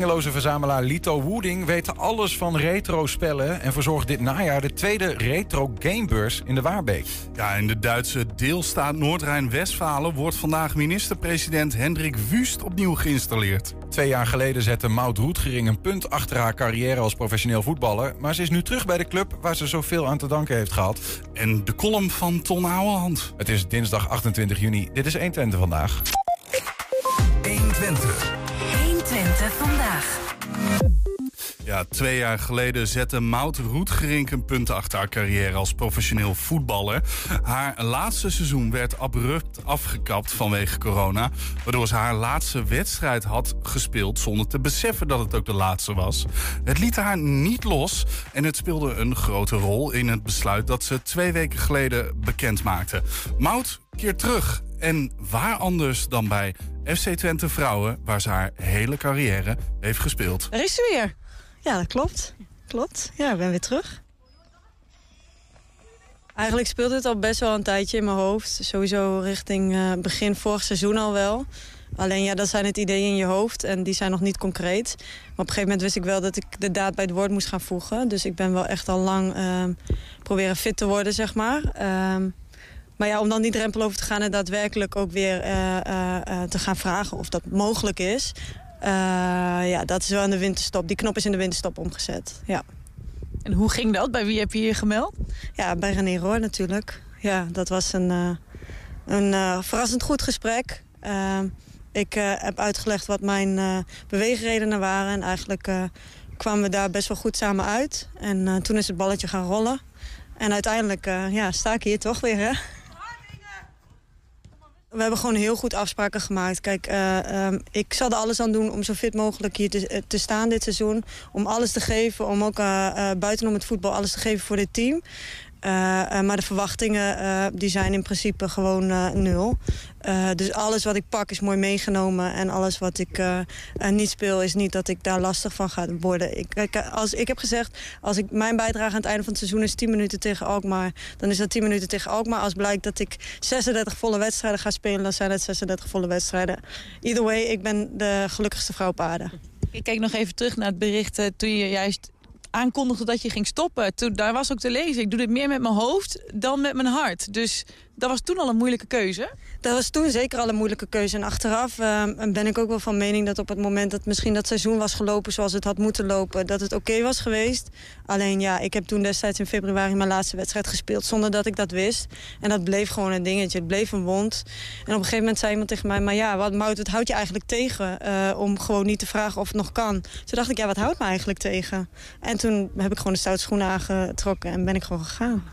Hengeloze verzamelaar Lito Wooding weet alles van retro-spellen... en verzorgt dit najaar de tweede retro gamebeurs in de Waarbeek. Ja, in de Duitse deelstaat Noord-Rijn-Westfalen... wordt vandaag minister-president Hendrik Wust opnieuw geïnstalleerd. Twee jaar geleden zette Maud Roetgering een punt achter haar carrière als professioneel voetballer... maar ze is nu terug bij de club waar ze zoveel aan te danken heeft gehad. En de column van Ton Ouwehand. Het is dinsdag 28 juni. Dit is 120 vandaag. 120. 120 vandaag. Ja, twee jaar geleden zette Maud Roetgerink een punt achter haar carrière als professioneel voetballer. Haar laatste seizoen werd abrupt afgekapt vanwege corona. Waardoor ze haar laatste wedstrijd had gespeeld zonder te beseffen dat het ook de laatste was. Het liet haar niet los en het speelde een grote rol in het besluit dat ze twee weken geleden bekend maakte. Maud keert terug en waar anders dan bij FC Twente Vrouwen, waar ze haar hele carrière heeft gespeeld. Daar is ze weer. Ja, dat klopt. Klopt. Ja, ik ben weer terug. Eigenlijk speelde het al best wel een tijdje in mijn hoofd. Sowieso richting uh, begin vorig seizoen al wel. Alleen ja, dat zijn het ideeën in je hoofd en die zijn nog niet concreet. Maar op een gegeven moment wist ik wel dat ik de daad bij het woord moest gaan voegen. Dus ik ben wel echt al lang uh, proberen fit te worden, zeg maar. Uh, maar ja, om dan die drempel over te gaan en daadwerkelijk ook weer uh, te gaan vragen of dat mogelijk is. ja, dat is wel in de winterstop. Die knop is in de winterstop omgezet, ja. En hoe ging dat? Bij wie heb je je gemeld? Ja, bij René Roor natuurlijk. Ja, dat was een, een verrassend goed gesprek. ik heb uitgelegd wat mijn beweegredenen waren. En eigenlijk kwamen we daar best wel goed samen uit. En toen is het balletje gaan rollen. En uiteindelijk ja, sta ik hier toch weer, hè? We hebben gewoon heel goed afspraken gemaakt. Kijk, uh, um, ik zal er alles aan doen om zo fit mogelijk hier te, te staan dit seizoen. Om alles te geven, om ook uh, buitenom het voetbal alles te geven voor dit team. Uh, uh, maar de verwachtingen uh, die zijn in principe gewoon nul. dus alles wat ik pak is mooi meegenomen. En alles wat ik niet speel is niet dat ik daar lastig van ga worden. Ik, als, ik heb gezegd, als ik mijn bijdrage aan het einde van het seizoen is 10 minuten tegen Alkmaar. Dan is dat 10 minuten tegen Alkmaar. Als blijkt dat ik 36 volle wedstrijden ga spelen, dan zijn het 36 volle wedstrijden. Either way, ik ben de gelukkigste vrouw op aarde. Ik kijk nog even terug naar het bericht toen je juist aankondigde dat je ging stoppen. Toen, daar was ook te lezen. Ik doe dit meer met mijn hoofd dan met mijn hart. Dus dat was toen al een moeilijke keuze? Dat was toen zeker al een moeilijke keuze. En achteraf uh, ben ik ook wel van mening dat op het moment dat misschien dat seizoen was gelopen zoals het had moeten lopen, dat het oké was geweest. Alleen ja, ik heb toen destijds in februari mijn laatste wedstrijd gespeeld zonder dat ik dat wist. En dat bleef gewoon een dingetje. Het bleef een wond. En op een gegeven moment zei iemand tegen mij, maar ja, wat Mout, wat houdt je eigenlijk tegen uh, om gewoon niet te vragen of het nog kan? Toen dacht ik, ja, wat houdt me eigenlijk tegen? En toen heb ik gewoon de stoute schoenen aangetrokken en ben ik gewoon gegaan.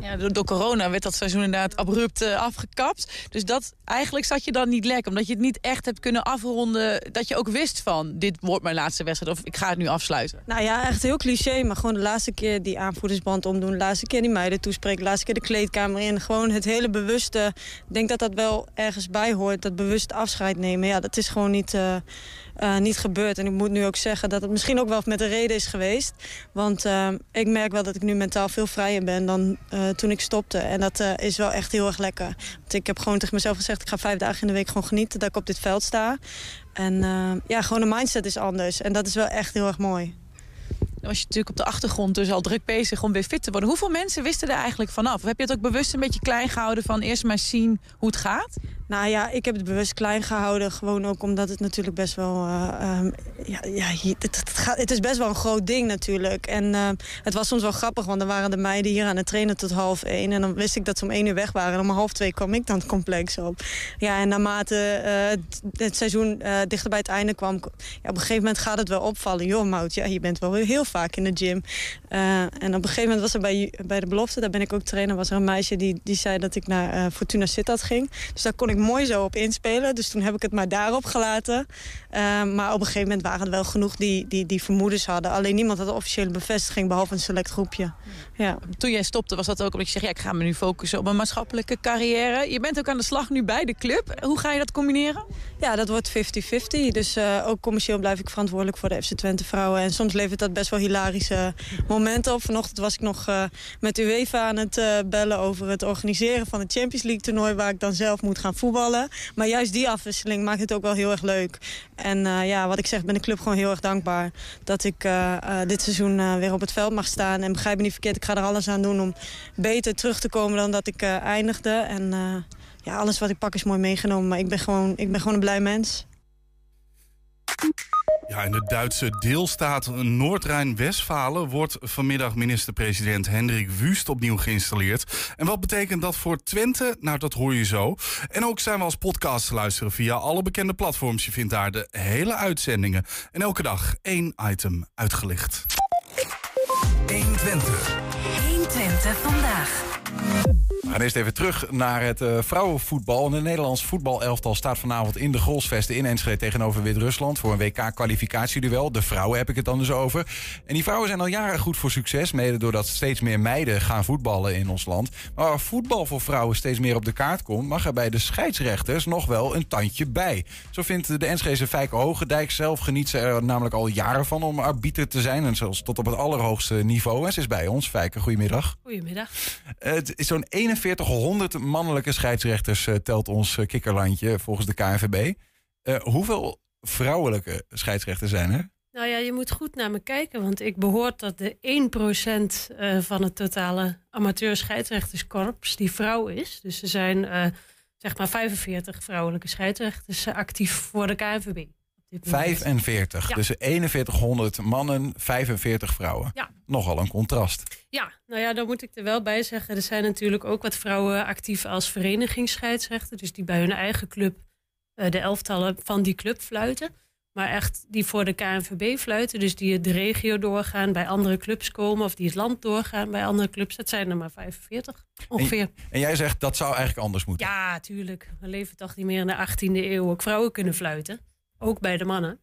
Ja, door, corona werd dat seizoen inderdaad abrupt uh, afgekapt. Dus dat, eigenlijk zat je dan niet lekker. Omdat je het niet echt hebt kunnen afronden. Dat je ook wist van, dit wordt mijn laatste wedstrijd. Of ik ga het nu afsluiten. Nou ja, echt heel cliché. Maar gewoon de laatste keer die aanvoerdersband omdoen. De laatste keer die meiden toespreken. De laatste keer de kleedkamer in. Gewoon het hele bewuste. Ik denk dat dat wel ergens bij hoort. Dat bewust afscheid nemen. Ja, dat is gewoon niet... Uh, uh, niet gebeurd. En ik moet nu ook zeggen dat het misschien ook wel met de reden is geweest. Want uh, ik merk wel dat ik nu mentaal veel vrijer ben dan uh, toen ik stopte. En dat is wel echt heel erg lekker. Want ik heb gewoon tegen mezelf gezegd... ik ga vijf dagen in de week gewoon genieten dat ik op dit veld sta. En ja, gewoon de mindset is anders. En dat is wel echt heel erg mooi. Dan was je natuurlijk op de achtergrond dus al druk bezig om weer fit te worden. Hoeveel mensen wisten er eigenlijk vanaf? Of heb je het ook bewust een beetje klein gehouden van eerst maar zien hoe het gaat? Nou ja, ik heb het bewust klein gehouden. Gewoon ook omdat het natuurlijk best wel... Uh, um, ja, ja, het, het, gaat, het, is best wel een groot ding natuurlijk. En uh, het was soms wel grappig, want er waren de meiden hier aan het trainen tot half één. En dan wist ik dat ze om één uur weg waren. En om half twee kwam ik dan het complex op. Ja, en naarmate uh, het, het, seizoen dichter bij het einde kwam... Ja, op een gegeven moment gaat het wel opvallen. Joh, Mout, ja, je bent wel heel vaak in de gym. en op een gegeven moment was er bij, bij de belofte, daar ben ik ook trainer... was er een meisje die, die zei dat ik naar Fortuna Sittard ging. Dus daar kon ik mooi zo op inspelen. Dus toen heb ik het maar daarop gelaten. Uh, maar op een gegeven moment waren er wel genoeg die, die, die vermoedens hadden. Alleen niemand had officiële bevestiging, behalve een select groepje. Ja. Toen jij stopte, was dat ook omdat je zegt... Ja, ik ga me nu focussen op mijn maatschappelijke carrière. Je bent ook aan de slag nu bij de club. Hoe ga je dat combineren? Ja, dat wordt 50-50. Dus uh, ook commercieel blijf ik verantwoordelijk voor de FC Twente vrouwen. En soms levert dat best wel hilarische momenten op. Vanochtend was ik nog uh, met UEFA aan het bellen... over het organiseren van het Champions League toernooi... waar ik dan zelf moet gaan voetballen. Maar juist die afwisseling maakt het ook wel heel erg leuk. En ja, wat ik zeg, ben ik club gewoon heel erg dankbaar. Dat ik dit seizoen weer op het veld mag staan. En begrijp me niet verkeerd, ik ga er alles aan doen om beter terug te komen dan dat ik eindigde. En ja, alles wat ik pak is mooi meegenomen. Maar ik ben gewoon, ik ben gewoon een blij mens. Ja, in de Duitse deelstaat Noord-Rijn-Westfalen wordt vanmiddag minister-president Hendrik Wust opnieuw geïnstalleerd. En wat betekent dat voor Twente? Nou, dat hoor je zo. En ook zijn we als podcast te luisteren via alle bekende platforms. Je vindt daar de hele uitzendingen. En elke dag één item uitgelicht. 120. 120 vandaag. We gaan eerst even terug naar het uh, vrouwenvoetbal. De Nederlands voetbalelftal staat vanavond in de Grolsvesten in Enschede tegenover Wit-Rusland voor een WK-kwalificatieduel. De vrouwen heb ik het dan dus over. En die vrouwen zijn al jaren goed voor succes, mede doordat steeds meer meiden gaan voetballen in ons land. Maar waar voetbal voor vrouwen steeds meer op de kaart komt, mag er bij de scheidsrechters nog wel een tandje bij. Zo vindt de Enschedese Fijke Hogendijk zelf geniet ze er namelijk al jaren van om arbiter te zijn. En zelfs tot op het allerhoogste niveau. En ze is bij ons. Fijke, goedemiddag. Goedemiddag. het is zo'n 4100 mannelijke scheidsrechters uh, telt ons uh, kikkerlandje volgens de KNVB. Uh, hoeveel vrouwelijke scheidsrechters zijn er? Nou ja, je moet goed naar me kijken, want ik behoor tot de 1% van het totale amateur scheidsrechterskorps die vrouw is. Dus er zijn zeg maar 45 vrouwelijke scheidsrechters actief voor de KNVB. 45. Dus 4100 mannen, 45 vrouwen. Ja. Nogal een contrast. Ja, nou ja, dan moet ik er wel bij zeggen. Er zijn natuurlijk ook wat vrouwen actief als verenigingsscheidsrechter. Dus die bij hun eigen club uh, de elftallen van die club fluiten. Maar echt die voor de KNVB fluiten. Dus die de regio doorgaan, bij andere clubs komen. Of die het land doorgaan bij andere clubs. Dat zijn er maar 45 ongeveer. En, en jij zegt dat zou eigenlijk anders moeten? Ja, tuurlijk. We leven toch niet meer in de 18e eeuw. Ook vrouwen kunnen fluiten. Ook bij de mannen.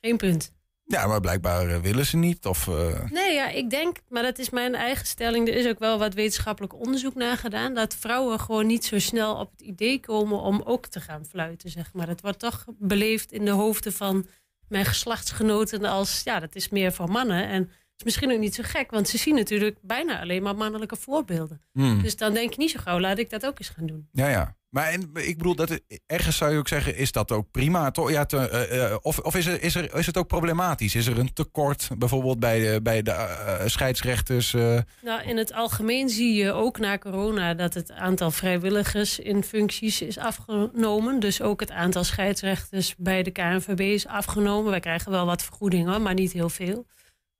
Geen punt. Ja, maar blijkbaar eh, willen ze niet. Of, uh... Nee, ja, ik denk, maar dat is mijn eigen stelling. Er is ook wel wat wetenschappelijk onderzoek naar gedaan. Dat vrouwen gewoon niet zo snel op het idee komen om ook te gaan fluiten, zeg maar. Het wordt toch beleefd in de hoofden van mijn geslachtsgenoten als, ja, dat is meer voor mannen. En het is misschien ook niet zo gek, want ze zien natuurlijk bijna alleen maar mannelijke voorbeelden. Hmm. Dus dan denk je niet zo gauw, laat ik dat ook eens gaan doen. Ja, ja. Maar en, ik bedoel, dat, ergens zou je ook zeggen, is dat ook prima? To, ja, te, uh, of of is, er, is, er, is het ook problematisch? Is er een tekort bijvoorbeeld bij de, bij de uh, scheidsrechters? Nou, in het algemeen zie je ook na corona dat het aantal vrijwilligers in functies is afgenomen. Dus ook het aantal scheidsrechters bij de KNVB is afgenomen. Wij krijgen wel wat vergoedingen, maar niet heel veel.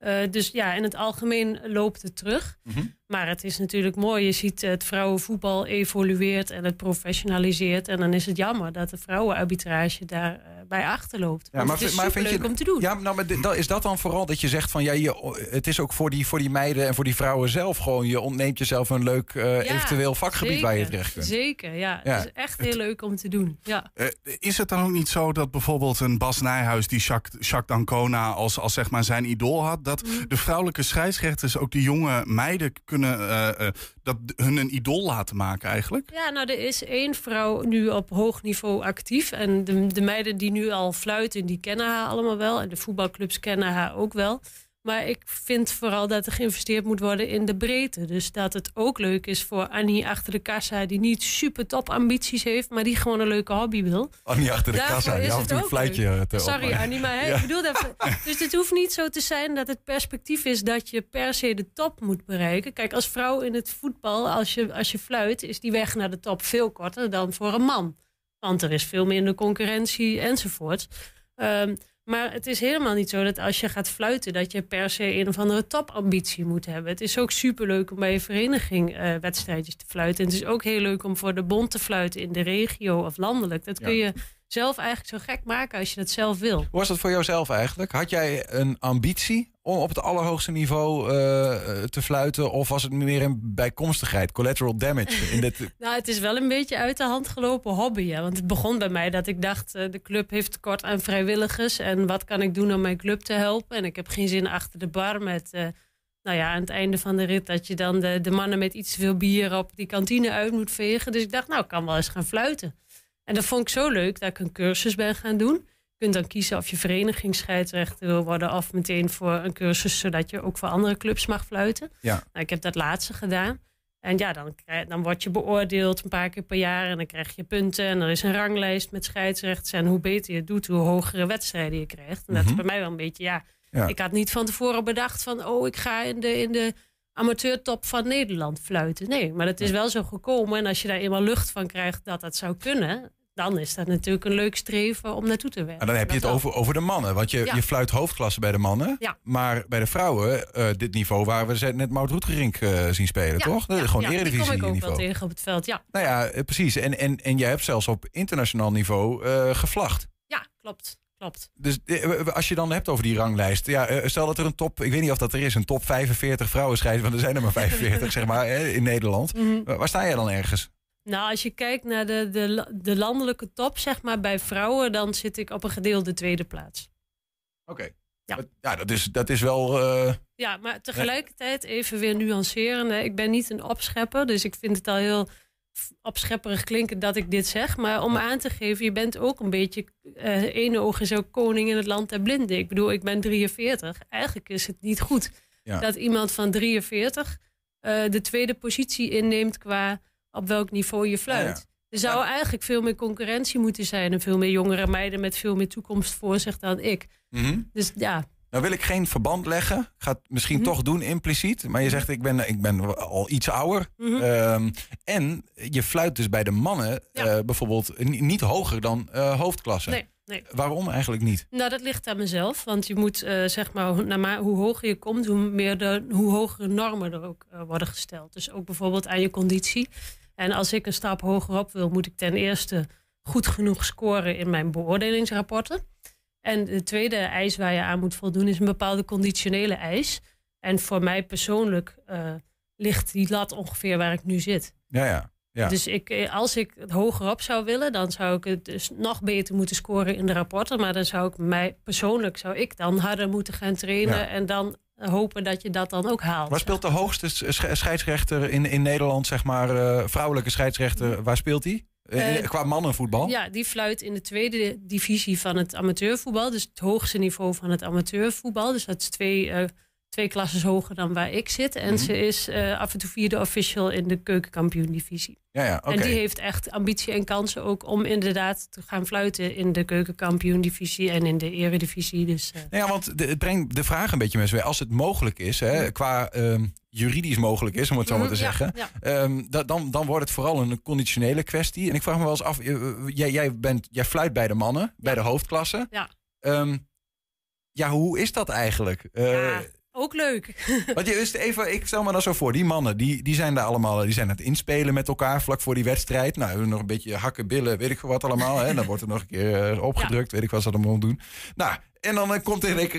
Uh, dus ja, in het algemeen loopt het terug. Mm -hmm. Maar het is natuurlijk mooi. Je ziet het vrouwenvoetbal evolueert en het professionaliseert. En dan is het jammer dat de vrouwenarbitrage daarbij uh, bij achterloopt. Ja, maar, het is maar vind leuk je, om te doen. Ja, nou, maar is dat dan vooral dat je zegt van ja, je, het is ook voor die, voor die meiden en voor die vrouwen zelf gewoon. Je ontneemt jezelf een leuk uh, ja, eventueel vakgebied zeker, waar je terecht kunt. Zeker, ja. ja. Het is echt heel leuk om te doen. Ja. Uh, is het dan ook niet zo dat bijvoorbeeld een Bas Nijhuis die Jacques, Jacques Dancona als, als zeg maar zijn idool had, dat mm. de vrouwelijke scheidsrechters ook de jonge meiden kunnen uh, dat hun een idool laten maken eigenlijk? Ja, nou er is één vrouw nu op hoog niveau actief. En de, de meiden die nu al fluiten, die kennen haar allemaal wel. En de voetbalclubs kennen haar ook wel. Maar ik vind vooral dat er geïnvesteerd moet worden in de breedte. Dus dat het ook leuk is voor Annie achter de kassa... die niet super top ambities heeft, maar die gewoon een leuke hobby wil. Annie achter de kassa, die af en toe een fluitje te Sorry Annie, maar ja. ik bedoel dat... Dus het hoeft niet zo te zijn dat het perspectief is... dat je per se de top moet bereiken. Kijk, als vrouw in het voetbal, als je, als je fluit... is die weg naar de top veel korter dan voor een man. Want er is veel minder concurrentie enzovoort. Um, maar het is helemaal niet zo dat als je gaat fluiten, dat je per se een of andere topambitie moet hebben. Het is ook superleuk om bij je vereniging uh, wedstrijdjes te fluiten. En het is ook heel leuk om voor de bond te fluiten in de regio of landelijk. Dat kun je zelf eigenlijk zo gek maken als je dat zelf wil. Hoe was dat voor jouzelf eigenlijk? Had jij een ambitie om op het allerhoogste niveau uh, te fluiten? Of was het meer een bijkomstigheid, collateral damage? In dit... nou, het is wel een beetje uit de hand gelopen hobby. Hè? Want het begon bij mij dat ik dacht, uh, de club heeft tekort aan vrijwilligers. En wat kan ik doen om mijn club te helpen? En ik heb geen zin achter de bar met... Uh, nou ja, aan het einde van de rit dat je dan de, de mannen met iets te veel bier op die kantine uit moet vegen. Dus ik dacht, nou, ik kan wel eens gaan fluiten. En dat vond ik zo leuk dat ik een cursus ben gaan doen. Je kunt dan kiezen of je verenigingsscheidsrechter wil worden of meteen voor een cursus zodat je ook voor andere clubs mag fluiten. Ja. Nou, ik heb dat laatste gedaan. En ja, dan, krijg- dan word je beoordeeld een paar keer per jaar en dan krijg je punten. En er is een ranglijst met scheidsrechters. En hoe beter je het doet, hoe hogere wedstrijden je krijgt. En dat is Mhm. bij mij wel een beetje, ja, Ja. ik had niet van tevoren bedacht van, oh, ik ga in de, in de amateurtop van Nederland fluiten. Nee, maar het is wel zo gekomen. En als je daar eenmaal lucht van krijgt dat dat zou kunnen, dan is dat natuurlijk een leuk streven om naartoe te werken. En dan heb je het over, over de mannen. Want je, Ja. je fluit hoofdklasse bij de mannen. Ja. Maar bij de vrouwen, eh, dit niveau waar we net Maud Roetgerink eh, zien spelen, Ja, toch? Gewoon ja, Die kom eredivisie ik ook niveau. wel tegen op het veld. Ja, Nou ja, eh, precies. En, en, en jij hebt zelfs op internationaal niveau eh gevlacht. ja klopt. klopt. Dus als je dan hebt over die ranglijst. Ja, stel dat er een top, ik weet niet of dat er is, een top 45 vrouwen scheidt. Want er zijn er maar 45, zeg maar, in Nederland. Mhm. Waar waar sta jij dan ergens? Nou, als je kijkt naar de, de, de landelijke top, zeg maar, bij vrouwen, dan zit ik op een gedeelde tweede plaats. Oké. Ja. Dat- Ja, dat is, dat is wel. eh, Ja, maar tegelijkertijd even weer nuanceren. Ik ben niet een opschepper, dus ik vind het al heel opschepperig klinken dat ik dit zeg. Maar om aan te geven, je bent ook een beetje... eh ene oog is ook koning in het land der blinden. Ik bedoel, ik ben 43. Eigenlijk is het niet goed Ja. dat iemand van 43 eh, de tweede positie inneemt qua op welk niveau je fluit. Ja. Er zou eigenlijk veel meer concurrentie moeten zijn... en veel meer jongere meiden met veel meer toekomst voor zich dan ik. mhm. Dus ja, Nou wil ik geen verband leggen. Ik ga het misschien Mhm. toch doen impliciet. Maar je zegt, ik ben, ik ben al iets ouder. Mhm. Ehm, en je fluit dus bij de mannen Ja. eh, bijvoorbeeld ni- niet hoger dan eh, hoofdklasse. nee, nee. Waarom eigenlijk niet? Nou, dat ligt aan mezelf. Want je moet, eh, zeg maar, hoe- hoger je komt, hoe, meer de, hoe hogere normen er ook eh, worden gesteld. Dus ook bijvoorbeeld aan je conditie. En als ik een stap hoger op wil, moet ik ten eerste goed genoeg scoren in mijn beoordelingsrapporten. En de tweede eis waar je aan moet voldoen is een bepaalde conditionele eis. En voor mij persoonlijk eh, ligt die lat ongeveer waar ik nu zit. Ja, ja. Ja. Dus ik, eh, als ik het hoger op zou willen, dan zou ik het dus nog beter moeten scoren in de rapporten. Maar dan zou ik mij persoonlijk zou ik dan harder moeten gaan trainen. Ja. En dan hopen dat je dat dan ook haalt. Waar speelt de hoogste sch- scheidsrechter in, in Nederland, zeg maar, eh, vrouwelijke scheidsrechter, waar speelt die? Eh, qua mannenvoetbal? Ja, die fluit in de tweede divisie van het amateurvoetbal. Dus het hoogste niveau van het amateurvoetbal. Dus dat is twee, twee klasses hoger dan waar ik zit. En Mhm. ze is eh, af en toe vierde official in de keukenkampioen-divisie. Ja, ja. En die heeft echt ambitie en kansen ook om inderdaad te gaan fluiten in de keukenkampioen-divisie en in de eredivisie. Dus, eh, Nou ja, want de, het brengt de vraag een beetje weer. Als het mogelijk is, hè, qua ehm, juridisch mogelijk is, om het zo maar te ja, zeggen. ja. ehm, da- dan, dan wordt het vooral een conditionele kwestie. En ik vraag me wel eens af, eh, jij, jij, bent, jij fluit bij de mannen, bij de hoofdklasse. Ja. Ehm, ja, hoe is dat eigenlijk? Ja, ook leuk. Want je is even, ik stel me dat zo voor, die mannen, die, die zijn daar allemaal, die zijn aan het inspelen met elkaar vlak voor die wedstrijd. Nou, nog een beetje hakken, billen, weet ik veel wat allemaal. Hè. Dan wordt er nog een keer eh, opgedrukt, weet ik wat ze allemaal doen. Nou, en dan eh, komt er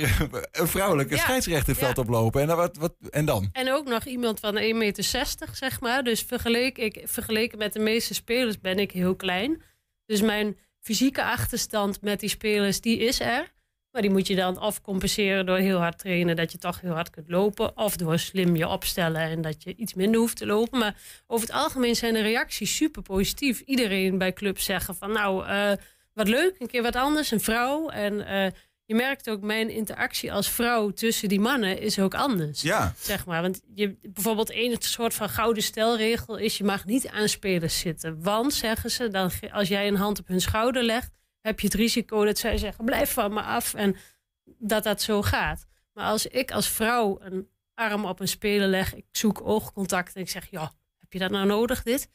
een vrouwelijke Ja. scheidsrechter veld Ja. oplopen. En dan, wat, wat, en dan? En ook nog iemand van 1,60 meter, zeg maar. Dus vergeleken, ik, vergeleken met de meeste spelers ben ik heel klein. Dus mijn fysieke achterstand met die spelers, die is er. Maar die moet je dan of compenseren door heel hard trainen... dat je toch heel hard kunt lopen. Of door slim je opstellen en dat je iets minder hoeft te lopen. Maar over het algemeen zijn de reacties super positief. Iedereen bij clubs zeggen van nou, eh, wat leuk, een keer wat anders, een vrouw. En eh, je merkt ook mijn interactie als vrouw tussen die mannen is ook anders. Ja, Zeg maar, want je, bijvoorbeeld een soort van gouden stelregel is: je mag niet aan spelers zitten. Want, zeggen ze, dan, als jij een hand op hun schouder legt, heb je het risico dat zij zeggen: blijf van me af. En dat dat zo gaat. Maar als ik als vrouw een arm op een speler leg, ik zoek oogcontact en ik zeg: ja, heb je dat nou nodig, dit?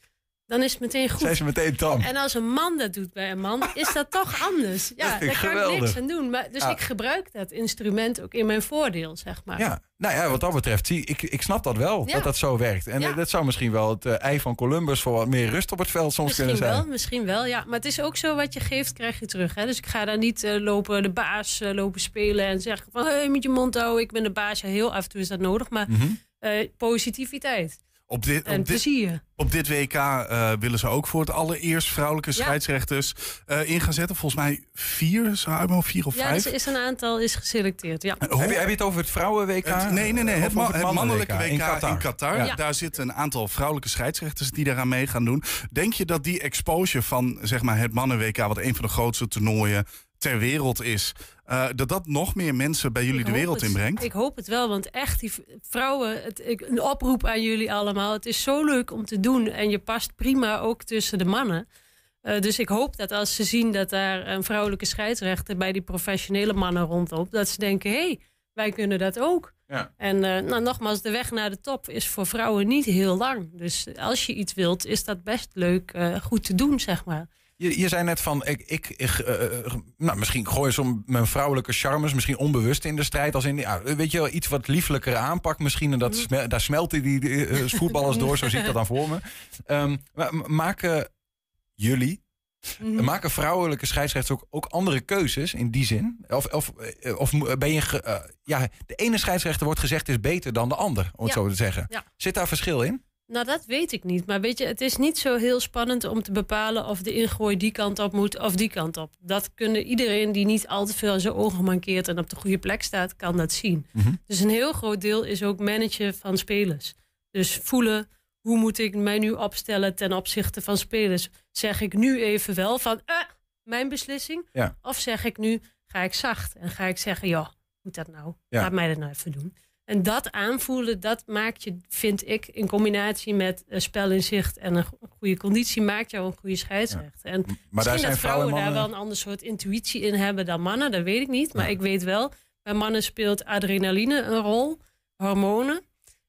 Dan is het meteen goed. zijn ze meteen tam. En als een man dat doet bij een man, is dat toch anders. Ja, ik daar kan ik geweldig. niks aan doen. Maar, dus Ja. ik gebruik dat instrument ook in mijn voordeel, zeg maar. Ja, nou ja, wat dat betreft, zie, ik, ik snap dat wel, Ja. dat dat zo werkt. En Ja. dat zou misschien wel het eh, ei van Columbus voor wat meer rust op het veld soms Misschien kunnen zijn. wel, misschien wel, ja. Maar het is ook zo, wat je geeft, krijg je terug. Hè? Dus ik ga daar niet eh, lopen de baas eh, lopen spelen en zeggen van... Hey, met je mond houden, ik ben de baas. Ja, heel af en toe is dat nodig, maar Mhm. positiviteit Op dit, en op dit, plezier. op dit WK eh, willen ze ook voor het allereerst vrouwelijke Ja. scheidsrechters eh, in gaan zetten. Volgens mij vier, zo vier of Ja, vijf. er is een aantal is geselecteerd, ja. Hoe- Heb, je, heb je het over het vrouwen-WK? Het- nee, nee, nee. Het, ma- over het mannelijke WK in Qatar. Ja. Daar zitten een aantal vrouwelijke scheidsrechters die daaraan mee gaan doen. Denk je dat die exposure van zeg maar, het mannen-WK, wat een van de grootste toernooien ter wereld is. Uh, dat dat nog meer mensen bij jullie Ik de wereld het. inbrengt. Ik hoop het wel, want echt, die vrouwen, het, ik, een oproep aan jullie allemaal. Het is zo leuk om te doen en je past prima ook tussen de mannen. Eh, dus ik hoop dat als ze zien dat daar een vrouwelijke scheidsrechter bij die professionele mannen rondloopt, dat ze denken: hé, hey, wij kunnen dat ook. Ja. En eh, nou, nogmaals, de weg naar de top is voor vrouwen niet heel lang. Dus als je iets wilt, is dat best leuk, eh, goed te doen, zeg maar. Je, je zei net van, ik, ik, ik, eh, eh, nou, misschien gooi zo mijn vrouwelijke charmes, misschien onbewust in de strijd. Als in, ja, weet je wel, iets wat liefelijker aanpak misschien. En dat smel- daar smelten die eh, voetballers door, zo zie ik dat dan voor me. Ehm, maar maken jullie, Mhm. maken vrouwelijke scheidsrechters ook, ook andere keuzes in die zin? Of, of, eh, of ben je, ge- eh, ja, de ene scheidsrechter wordt gezegd is beter dan de ander, om het Ja. zo te zeggen. Ja. Zit daar verschil in? Nou, dat weet ik niet. Maar weet je, het is niet zo heel spannend om te bepalen of de ingooi die kant op moet of die kant op. Dat kunnen iedereen die niet al te veel aan zijn ogen mankeert en op de goede plek staat, kan dat zien. Mhm. Dus een heel groot deel is ook managen van spelers. Dus voelen, hoe moet ik mij nu opstellen ten opzichte van spelers? Zeg ik nu even wel van, eh, mijn beslissing? Ja. Of zeg ik nu, ga ik zacht en ga ik zeggen, ja, moet dat nou? Ja. Laat mij dat nou even doen. En dat aanvoelen, dat maakt je, vind ik, in combinatie met uh, spelinzicht en een go- goede conditie, maakt jou een goede scheidsrechter. En Maar daar misschien zijn dat vrouwen vrouwen en daar wel een ander soort intuïtie in hebben dan mannen, dat weet ik niet. Maar Ja. ik weet wel, bij mannen speelt adrenaline een rol, hormonen.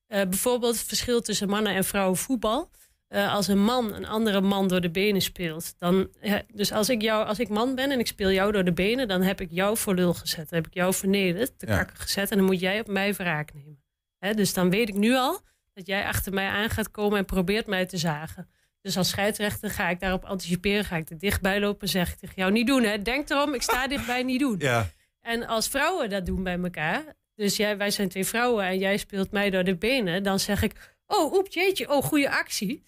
Eh, bijvoorbeeld het verschil tussen mannen en vrouwen voetbal. Eh, als een man een andere man door de benen speelt, dan. ja, dus als ik, jou, als ik man ben en ik speel jou door de benen, dan heb ik jou voor lul gezet. Dan heb ik jou vernederd, te Ja. kakken gezet. En dan moet jij op mij wraak nemen. Hè, dus dan weet ik nu al dat jij achter mij aan gaat komen en probeert mij te zagen. Dus als scheidsrechter ga ik daarop anticiperen, ga ik er dichtbij lopen en zeg ik tegen jou niet doen. Hè? Denk erom, ik sta dichtbij niet doen. Ja, En als vrouwen dat doen bij elkaar, dus jij, wij zijn twee vrouwen en jij speelt mij door de benen, dan zeg ik, oh, oep, jeetje, oh, goede actie.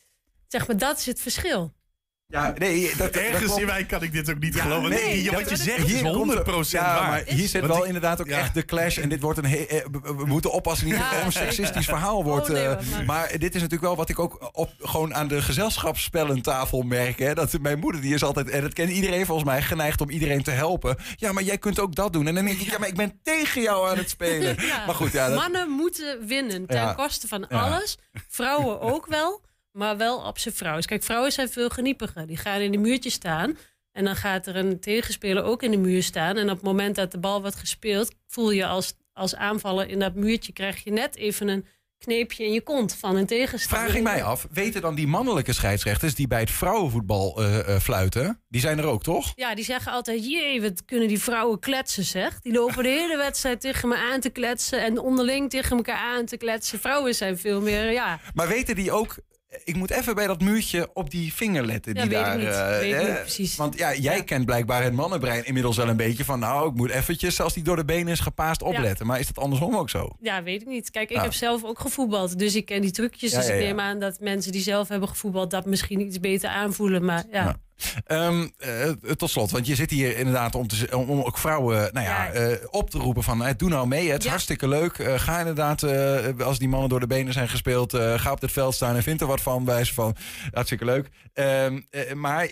Zeg maar, dat is het verschil. ja nee, dat, Ergens in mij kan ik dit ook niet Ja, geloven. nee, wat je zegt is hier komt 100% er- ja, waar. maar hier zit wel ik- inderdaad ook ja. echt de clash. En dit wordt een he- eh, we- we moeten oppassen niet dat een seksistisch verhaal wordt. Oh, nee, eh, maar- maar dit is natuurlijk wel wat ik ook op, gewoon aan de gezelschapsspellentafel merk. Hè, dat mijn moeder, die is altijd, en dat kent iedereen volgens mij, geneigd om iedereen te helpen. Ja, maar jij kunt ook dat doen. En dan denk ik, ja, maar ik ben tegen jou aan het spelen. Ja. Maar goed, ja, dat, Mannen moeten winnen ten Ja. koste van Ja. alles. Vrouwen ook wel, maar wel op zijn vrouwen. Kijk, vrouwen zijn veel geniepiger. Die gaan in de muurtje staan. En dan gaat er een tegenspeler ook in de muur staan. En op het moment dat de bal wordt gespeeld, voel je als, als aanvaller in dat muurtje, krijg je net even een kneepje in je kont van een tegenstander. vraag ik mij af, weten dan die mannelijke scheidsrechters die bij het vrouwenvoetbal eh, eh, fluiten, die zijn er ook, toch? Ja, die zeggen altijd, jee, wat kunnen die vrouwen kletsen, zeg. Die lopen de hele wedstrijd tegen me aan te kletsen... en onderling tegen elkaar aan te kletsen. Vrouwen zijn veel meer, ja... Maar weten die ook... Ik moet even bij dat muurtje op die vinger letten. Ja, die weet ik daar, niet. eh, Weet ik eh, niet precies. Want ja, jij Ja. kent blijkbaar het mannenbrein inmiddels wel een beetje van... nou, ik moet eventjes, als die door de benen is gepaast, opletten. Maar is dat andersom ook zo? Ja, weet ik niet. Kijk, ik Ja. heb zelf ook gevoetbald. Dus ik ken die trucjes. Ja, dus ik neem aan dat mensen die zelf hebben gevoetbald... dat misschien iets beter aanvoelen. Maar ja, Ehm, eh, tot slot, want je zit hier inderdaad om, te, om, om ook vrouwen nou ja, eh, op te roepen van... eh, doe nou mee, het is Ja. hartstikke leuk. Eh, ga inderdaad, als die mannen door de benen zijn gespeeld... ga op het veld staan en vind er wat van. Wijze van, hartstikke leuk. Ehm, eh, maar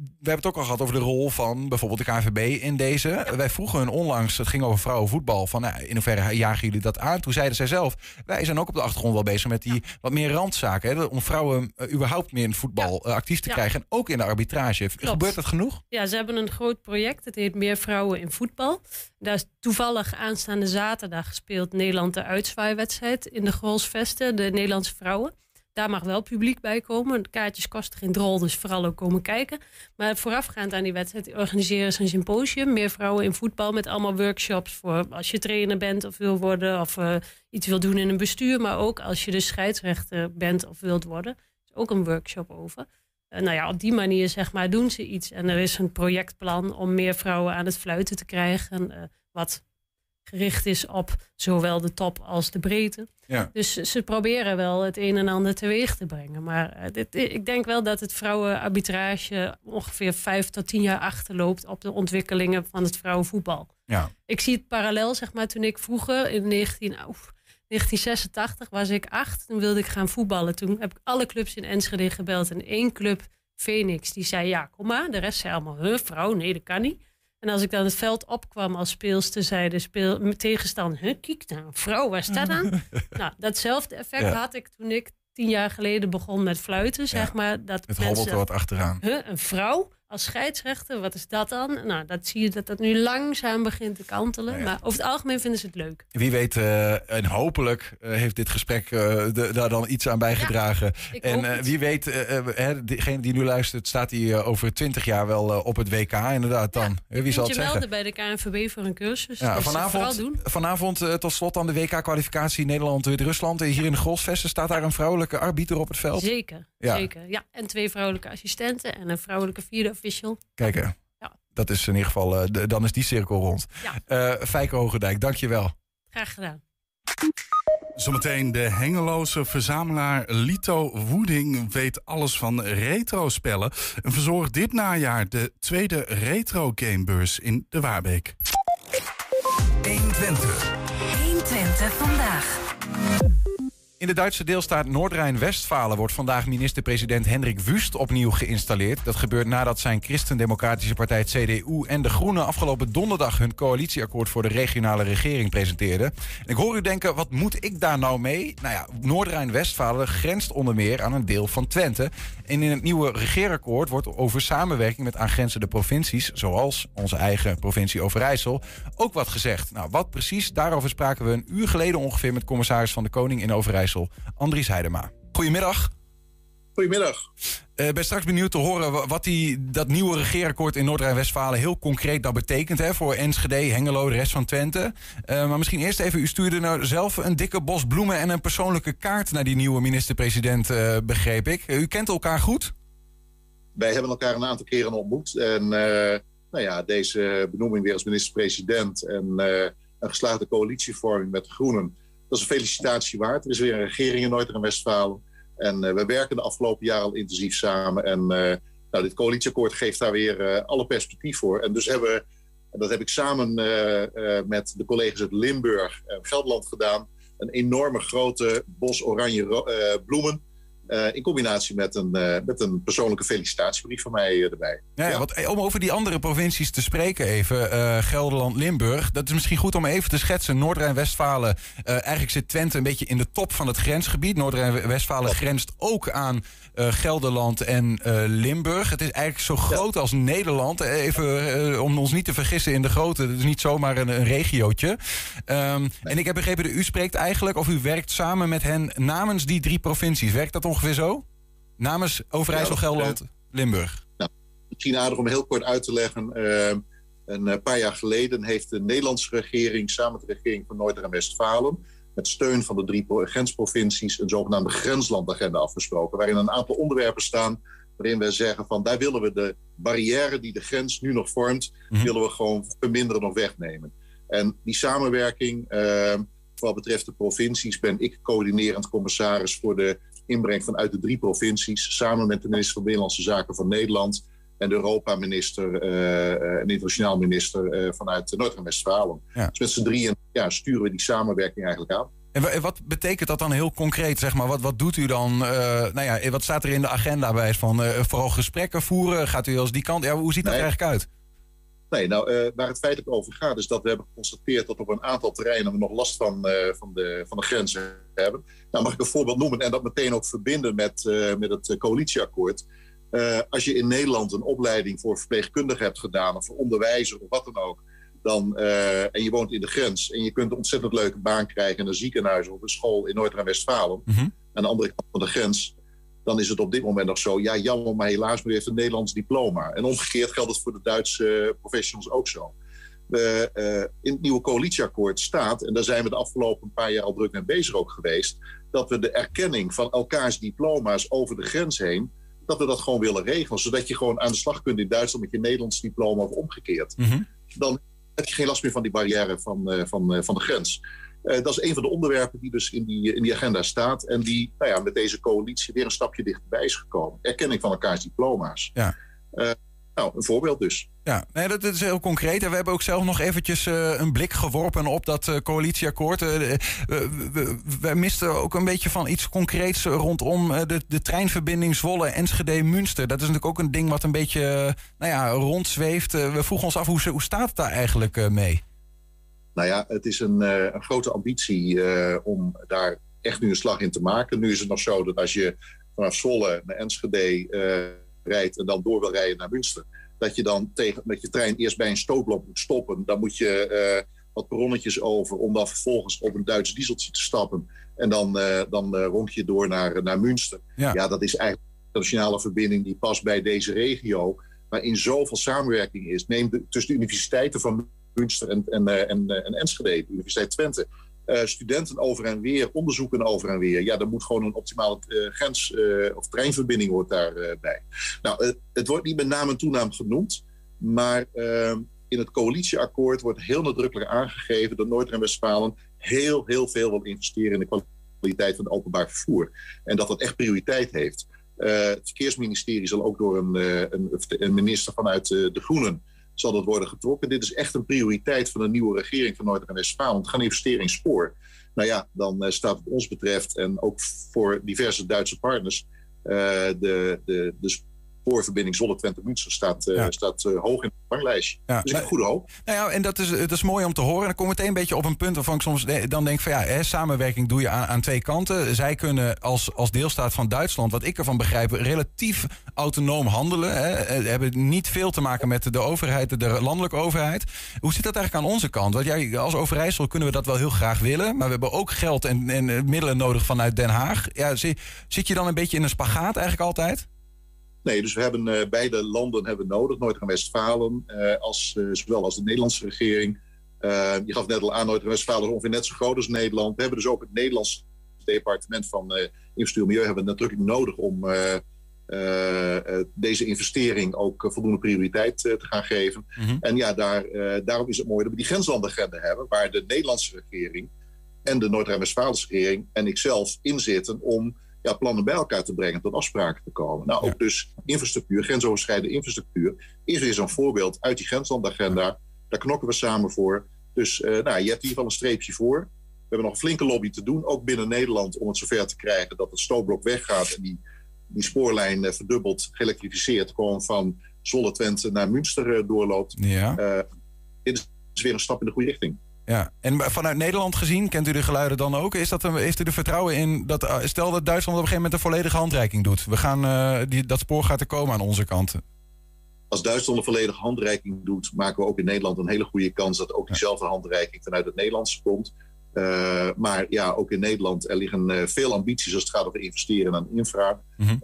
we hebben het ook al gehad over de rol van bijvoorbeeld de KNVB in deze. Wij vroegen hun onlangs, het ging over vrouwenvoetbal... van nou, in hoeverre jagen jullie dat aan? Toen zeiden zij zelf, wij zijn ook op de achtergrond wel bezig... met die wat meer randzaken, hè, om vrouwen eh, überhaupt meer in het voetbal eh, actief te krijgen. En ook in de arbitrage. Gebeurt dat genoeg? ja, ze hebben een groot project. Het heet Meer Vrouwen in Voetbal. Daar is toevallig aanstaande zaterdag gespeeld... Nederland de uitzwaaiwedstrijd in de Grolsvesten. De Nederlandse vrouwen. Daar mag wel publiek bij komen. Kaartjes kosten geen drol, dus vooral ook komen kijken. Maar voorafgaand aan die wedstrijd organiseren ze een symposium. Meer vrouwen in voetbal met allemaal workshops voor als je trainer bent of wil worden. Of eh, iets wil doen in een bestuur. Maar ook als je dus scheidsrechter bent of wilt worden. Is ook een workshop over. Eh, nou ja, op die manier zeg maar doen ze iets. En er is een projectplan om meer vrouwen aan het fluiten te krijgen. eh, wat gericht is op zowel de top als de breedte. Ja. Dus ze proberen wel het een en ander teweeg te brengen. Maar eh, dit, ik denk wel dat het vrouwenarbitrage ongeveer vijf tot tien jaar achterloopt op de ontwikkelingen van het vrouwenvoetbal. Ja. Ik zie het parallel, zeg maar, toen ik vroeger in 19, oef, 1986 was ik acht. Toen wilde ik gaan voetballen. Toen heb ik alle clubs in Enschede gebeld. En één club, Phoenix, die zei ja, kom maar. De rest zei allemaal, huh, vrouw, nee, dat kan niet. En als ik dan het veld opkwam als speelster, zei de speel, tegenstander... Huh, kijk nou, een vrouw, waar staat dan? nou, datzelfde effect Ja. had ik toen ik tien jaar geleden begon met fluiten, zeg Ja. maar. Dat Het mensen hobbelt er wat achteraan. Huh, een vrouw als scheidsrechter, wat is dat dan? Nou, dat zie je dat dat nu langzaam begint te kantelen. Nou ja. Maar over het algemeen vinden ze het leuk. Wie weet, eh, en hopelijk eh, heeft dit gesprek eh, de- daar dan iets aan bijgedragen. Ik en wie weet, hè, degene die nu luistert, staat hij eh, over twintig jaar wel op het WK. Inderdaad, dan. Hè, Wie zal het je zeggen? melden bij de KNVB voor een cursus. Ja, vanavond, doen. vanavond tot slot aan de WK-kwalificatie Nederland-Rusland. Hier in de Grosvesten staat daar een vrouwelijke arbiter op het veld. Zeker, Ja. zeker. Ja, en twee vrouwelijke assistenten en een vrouwelijke vierde official. Kijk, hè. Ja. dat is in ieder geval, eh, de- dan is die cirkel rond. Ja. Eh Fijke Hogendijk, dankjewel. Graag gedaan. Zometeen de hengeloze verzamelaar Lito Woeding weet alles van retro-spellen. En verzorgt dit najaar de tweede retro-gamebeurs in de Waarbeek. 120. 120 vandaag. In de Duitse deelstaat Noord-Rijn-Westfalen wordt vandaag minister-president Hendrik Wust opnieuw geïnstalleerd. Dat gebeurt nadat zijn christendemocratische partij CDU en de Groenen afgelopen donderdag hun coalitieakkoord voor de regionale regering presenteerden. En ik hoor u denken, wat moet ik daar nou mee? Nou ja, Noord-Rijn-Westfalen grenst onder meer aan een deel van Twente. En in het nieuwe regeerakkoord wordt over samenwerking met aangrenzende provincies, zoals onze eigen provincie Overijssel, ook wat gezegd. Nou, wat precies? Daarover spraken we een uur geleden ongeveer met commissaris van de Koning in Overijssel, Andries Heidema. Goedemiddag. Goedemiddag. Eh, Ik ben straks benieuwd te horen wa- wat die, dat nieuwe regeerakkoord in Noord-Rijn-Westfalen heel concreet dat betekent hè, voor Enschede, Hengelo, de rest van Twente. Eh, maar misschien eerst even, u stuurde nou zelf een dikke bos bloemen en een persoonlijke kaart naar die nieuwe minister-president, eh, begreep ik. U kent elkaar goed? Wij hebben elkaar een aantal keren ontmoet. En nou ja, deze benoeming weer als minister-president en een geslaagde coalitievorming met de Groenen, dat is een felicitatie waard. Er is weer een regering in Noord-Rijn-Westfalen. En eh, we werken de afgelopen jaren al intensief samen. En eh, nou, dit coalitieakkoord geeft daar weer eh, alle perspectief voor. En dus hebben we, dat heb ik samen met de collega's uit Limburg en Gelderland gedaan, een enorme grote bos oranje bloemen. Eh, in combinatie met een, eh, met een persoonlijke felicitatiebrief van mij eh, erbij. Ja, om over die andere provincies te spreken even, Gelderland, Limburg. Dat is misschien goed om even te schetsen. Noord-Rijn-Westfalen, eigenlijk zit Twente een beetje in de top van het grensgebied. Noord-Rijn-Westfalen grenst ook aan Gelderland en Limburg. Het is eigenlijk zo groot als Nederland. Even om ons niet te vergissen in de grootte. Het is niet zomaar een, een regiootje. Ehm, En ik heb begrepen dat u spreekt eigenlijk, of u werkt samen met hen namens die drie provincies. Werkt dat ongeveer zo? Namens Overijssel, Gelderland, Limburg. Misschien aardig om heel kort uit te leggen. eh, een eh, paar jaar geleden heeft de Nederlandse regering samen met de regering van Noord-Rijn-Westfalen met steun van de drie pro- grensprovincies een zogenaamde grenslandagenda afgesproken. Waarin een aantal onderwerpen staan waarin we zeggen van daar willen we de barrière die de grens nu nog vormt, Mhm. willen we gewoon verminderen of wegnemen. En die samenwerking, eh, wat betreft de provincies, ben ik coördinerend commissaris voor de inbreng vanuit de drie provincies, samen met de minister van Binnenlandse Zaken van Nederland en de Europa-minister eh, eh, en internationaal minister eh, vanuit Noord-Rijn-Westfalen. Ja. Dus met z'n drieën ja, sturen we die samenwerking eigenlijk aan. En wa- wat betekent dat dan heel concreet? Zeg maar? wat, wat doet u dan? eh, nou ja, wat staat er in de agenda bij? Van, eh, vooral gesprekken voeren? Gaat u als die kant? Ja, hoe ziet dat er Nee. eigenlijk uit? Nee, nou, eh, waar het feitelijk over gaat, is dat we hebben geconstateerd dat op een aantal terreinen we nog last van, eh, van, de, van de grenzen hebben. Nou, mag ik een voorbeeld noemen en dat meteen ook verbinden met, eh, met het eh, coalitieakkoord. Eh, als je in Nederland een opleiding voor verpleegkundige hebt gedaan, of voor onderwijzer of wat dan ook, dan, en je woont in de grens en je kunt een ontzettend leuke baan krijgen in een ziekenhuis of een school in Noord-Rijn-Westfalen, Mhm. aan de andere kant van de grens, dan is het op dit moment nog zo. Ja, jammer, maar helaas, maar u heeft een Nederlands diploma. En omgekeerd geldt het voor de Duitse professionals ook zo. We, eh, in het nieuwe coalitieakkoord staat, en daar zijn we de afgelopen paar jaar al druk mee bezig ook geweest, dat we de erkenning van elkaars diploma's over de grens heen, dat we dat gewoon willen regelen. Zodat je gewoon aan de slag kunt in Duitsland met je Nederlands diploma of omgekeerd. Mhm. Dan heb je geen last meer van die barrière van, eh, van, eh, van de grens. Eh, dat is een van de onderwerpen die dus in die, in die agenda staat. En die nou ja, met deze coalitie weer een stapje dichterbij is gekomen. Erkenning van elkaars diploma's. Ja. Eh, Nou, een voorbeeld dus. Ja, nee, dat is heel concreet. En we hebben ook zelf nog eventjes uh, een blik geworpen op dat uh, coalitieakkoord. Uh, we, we, misten ook een beetje van iets concreets rondom de, de treinverbinding Zwolle-Enschede-Münster. Dat is natuurlijk ook een ding wat een beetje nou ja, rondzweeft. we vroegen ons af, hoe, hoe staat het daar eigenlijk mee? Nou ja, het is een, een grote ambitie om daar echt nu een slag in te maken. Nu is het nog zo dat als je vanaf Zwolle naar Enschede rijdt en dan door wil rijden naar Münster, dat je dan tegen, met je trein eerst bij een stootblok moet stoppen. Dan moet je uh, wat perronnetjes over om dan vervolgens op een Duits dieseltje te stappen. En dan, uh, dan uh, ronk je door naar, naar Münster. Ja. ja, dat is eigenlijk een nationale verbinding die past bij deze regio. Waarin zoveel samenwerking is. Neem de, tussen de universiteiten van Münster en, en, en, en Enschede, de Universiteit Twente. Uh, studenten over en weer, onderzoeken over en weer. Ja, er moet gewoon een optimale uh, grens- uh, of treinverbinding hoort daarbij. nou, het wordt niet met naam en toenaam genoemd, maar ehm, in het coalitieakkoord wordt heel nadrukkelijk aangegeven dat Noord-Rijn-Westfalen heel, heel veel wil investeren in de kwaliteit van het openbaar vervoer. En dat dat echt prioriteit heeft. het verkeersministerie zal ook door een, een, een minister vanuit de Groenen zal dat worden getrokken. Dit is echt een prioriteit van de nieuwe regering van Noord-Rijn-Westfalen. Het gaan investeren in spoor. Nou ja, dan uh, staat het ons betreft en ook voor diverse Duitse partners uh, de, de, de spoorverbinding Zolle-Twente-Münster staat, uh, staat uh, hoog in het ranglijstje. Ja. Dus ik goede hoop. Nou ja, en dat is, dat is mooi om te horen. En dan kom ik meteen een beetje op een punt waarvan ik soms dan denk van ja, hè, samenwerking doe je aan, aan twee kanten. Zij kunnen als, als deelstaat van Duitsland, wat ik ervan begrijp, relatief autonoom handelen. Hè. Hebben niet veel te maken met de overheid, de landelijke overheid. Hoe zit dat eigenlijk aan onze kant? Want jij, als Overijssel kunnen we dat wel heel graag willen. Maar we hebben ook geld en, en middelen nodig vanuit Den Haag. Ja, zit je dan een beetje in een spagaat eigenlijk altijd? Nee, dus we hebben uh, beide landen hebben nodig, Noord-Rijn-Westfalen, uh, als, uh, zowel als de Nederlandse regering. je gaf net al aan, Noord-Rijn-Westfalen is ongeveer net zo groot als Nederland. We hebben dus ook het Nederlands departement van Infrastructuur en Milieu hebben natuurlijk nodig om deze investering ook voldoende prioriteit te gaan geven. Mm -hmm. En ja, daar, daarom is het mooi dat we die grenslandenagenda hebben, waar de Nederlandse regering en de Noord-Rijn-Westfalense regering en ikzelf in zitten om ja, plannen bij elkaar te brengen, tot afspraken te komen. Nou, ook dus infrastructuur, grensoverschrijdende infrastructuur, is weer zo'n voorbeeld uit die grenslandagenda. Daar knokken we samen voor. Dus uh, nou, je hebt in ieder geval een streepje voor. We hebben nog een flinke lobby te doen, ook binnen Nederland, om het zover te krijgen dat het stootblok weggaat en die, die spoorlijn uh, verdubbeld, geëlektrificeerd, gewoon van Zwolle-Twente naar Münster uh, doorloopt. Ja. dit is weer een stap in de goede richting. Ja, en vanuit Nederland gezien, kent u de geluiden dan ook? Is dat een, heeft u er vertrouwen in dat, eh, stel dat Duitsland op een gegeven moment een volledige handreiking doet? We gaan, uh, die, dat spoor gaat er komen aan onze kant. Als Duitsland een volledige handreiking doet, maken we ook in Nederland een hele goede kans dat ook diezelfde handreiking vanuit het Nederlandse komt. Uh, maar ja, ook in Nederland, er liggen veel ambities als het gaat over investeren aan infra. Mm -hmm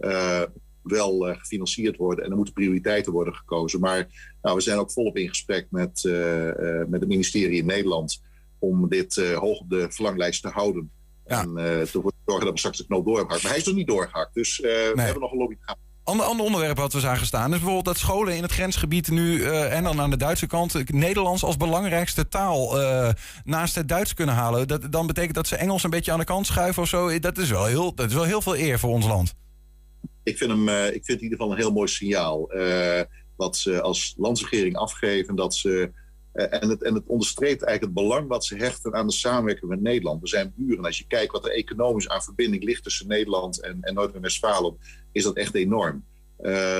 wel uh, gefinancierd worden. En er moeten prioriteiten worden gekozen. Maar nou, we zijn ook volop in gesprek met, uh, uh, met het ministerie in Nederland om dit hoog op de verlanglijst te houden. Ja. En te zorgen dat we straks de knoop doorgehakt. Maar hij is nog niet doorgehakt. Dus nee. we hebben nog een lobby te gaan. Ander, ander onderwerp wat we zagen staan is bijvoorbeeld dat scholen in het grensgebied nu uh, en dan aan de Duitse kant Nederlands als belangrijkste taal uh, naast het Duits kunnen halen. Dat, dan betekent dat ze Engels een beetje aan de kant schuiven of zo. Dat is wel heel, dat is wel heel veel eer voor ons land ik vind, hem, uh, ik vind in ieder geval een heel mooi signaal. Uh, wat ze als landsregering afgeven. Dat ze, uh, en, het, en het onderstreept eigenlijk het belang wat ze hechten aan de samenwerking met Nederland. We zijn buren. Als je kijkt wat er economisch aan verbinding ligt tussen Nederland en, en Noord-Westfalen, is dat echt enorm.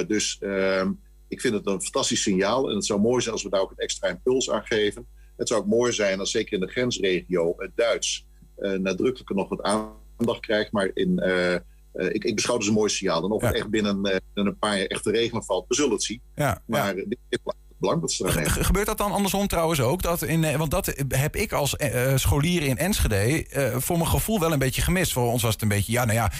dus ehm, ik vind het een fantastisch signaal. En het zou mooi zijn als we daar ook een extra impuls aan geven. Het zou ook mooi zijn als zeker in de grensregio het Duits nadrukkelijker nog wat aandacht krijgt. Maar in uh, ik, ik beschouw het als een mooi signaal. Dan of het echt binnen uh, een paar jaar echt de regelen valt, we zullen het zien. Ja, maar ja. dit is belang dat ze Ge Gebeurt dat dan andersom trouwens ook? Dat in, eh, want dat heb ik als uh, scholier in Enschede voor mijn gevoel wel een beetje gemist. Voor ons was het een beetje, ja, nou ja,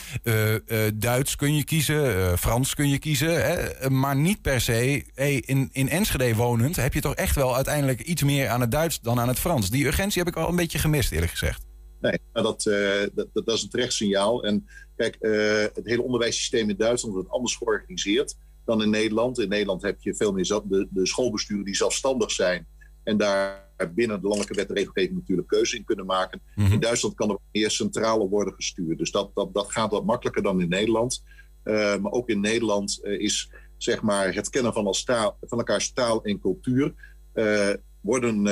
Duits kun je kiezen, Frans kun je kiezen. Hè, maar niet per se, hey, in, in Enschede wonend heb je toch echt wel uiteindelijk iets meer aan het Duits dan aan het Frans. Die urgentie heb ik al een beetje gemist, eerlijk gezegd. Nee, dat, dat, dat, dat is een terecht signaal. En Kijk, uh, het hele onderwijssysteem in Duitsland wordt anders georganiseerd dan in Nederland. In Nederland heb je veel meer de, de schoolbesturen die zelfstandig zijn. En daar binnen de landelijke wet en regelgeving natuurlijk keuze in kunnen maken. Mm-hmm. In Duitsland kan er meer centrale worden gestuurd. Dus dat, dat, dat gaat wat makkelijker dan in Nederland. Uh, maar ook in Nederland uh, is zeg maar, het kennen van, als taal, van elkaars taal en cultuur. Uh, worden,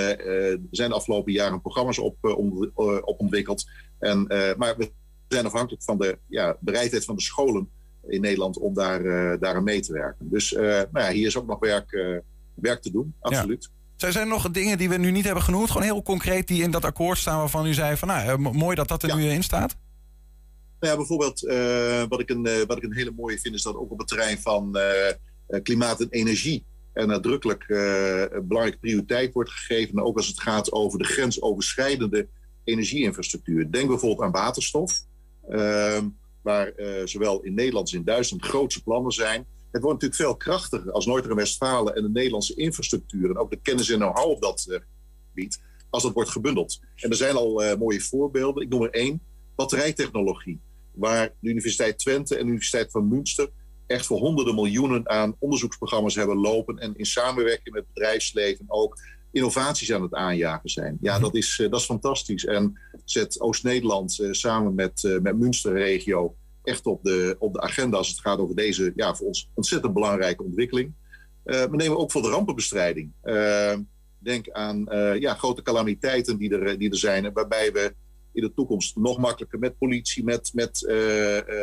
zijn de afgelopen jaren programma's op, om, op ontwikkeld. En, maar we zijn afhankelijk van de ja, bereidheid van de scholen in Nederland om daar, daar aan mee te werken. Dus nou ja, hier is ook nog werk, werk te doen, absoluut. Zijn er nog dingen die we nu niet hebben genoemd? Gewoon heel concreet die in dat akkoord staan waarvan u zei van nou, mooi dat dat er nu in staat? Nou ja, bijvoorbeeld uh, wat, ik een, uh, wat ik een hele mooie vind is dat ook op het terrein van uh, klimaat en energie er nadrukkelijk een belangrijke prioriteit wordt gegeven. Ook als het gaat over de grensoverschrijdende energieinfrastructuur. Denk bijvoorbeeld aan waterstof, waar zowel in Nederland als in Duitsland grootse plannen zijn. Het wordt natuurlijk veel krachtiger als Noord- en Westfalen en de Nederlandse infrastructuur en ook de kennis en know-how op dat gebied, als dat wordt gebundeld. En er zijn al mooie voorbeelden. Ik noem er één batterijtechnologie, waar de Universiteit Twente en de Universiteit van Münster echt voor honderden miljoenen aan onderzoeksprogramma's hebben lopen en in samenwerking met bedrijfsleven ook innovaties aan het aanjagen zijn. Ja, dat is, eh, dat is fantastisch. En zet Oost-Nederland eh, samen met, uh, met Münsterregio echt op de, op de agenda als het gaat over deze ja, voor ons ontzettend belangrijke ontwikkeling. we nemen ook voor de rampenbestrijding. denk aan ja, grote calamiteiten die er, die er zijn, waarbij we in de toekomst nog makkelijker met politie, met, met,